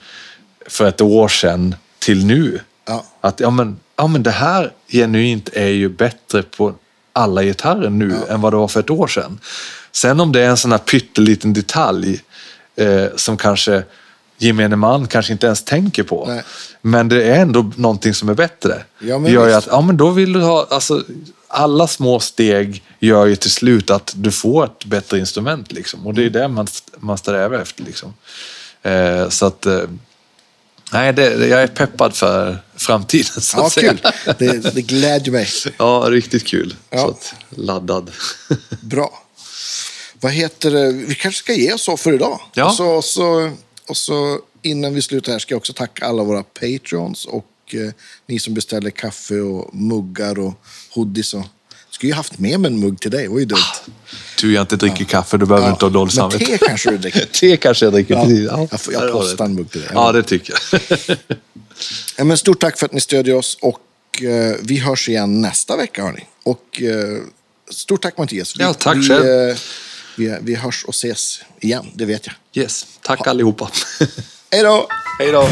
för ett år sedan till nu. Ja. Att ja men, ja, men det här genuint är ju bättre på alla gitarrer nu än vad det var för ett år sedan. Sen om det är en sån här pytteliten detalj eh, som kanske gemene man kanske inte ens tänker på. Nej. Men det är ändå någonting som är bättre. Ja, men gör ju att, ja men då vill du ha, alltså alla små steg gör ju till slut att du får ett bättre instrument liksom. Och det är det man, man strävar efter liksom. Eh, så att, eh, nej det, jag är peppad för framtiden så ja att säga. kul. Det, det glädjer mig. Ja, riktigt kul. Ja. Så att, laddad. Bra. Vad heter det? Vi kanske ska ge oss så för idag. Ja. Och, så, och, så, och så innan vi slutar här ska jag också tacka alla våra patreons och eh, ni som beställer kaffe och muggar och hoodies. Och... Skulle ju haft med mig en mugg till dig, det var ju dumt. Tur jag inte dricker kaffe, du behöver Ja, inte ha dåligt men samvete. te kanske du dricker. te kanske jag dricker. Ja, jag får- jag postar en mugg till dig. Ja, det tycker jag. Ja, men stort tack för att ni stödjer oss och eh, vi hörs igen nästa vecka hörni. Och eh, stort tack Mattias. Vi, Ja, tack vi, själv. eh, vi, vi hörs och ses igen, det vet jag. Yes, tack allihopa. Hej då! Hej då.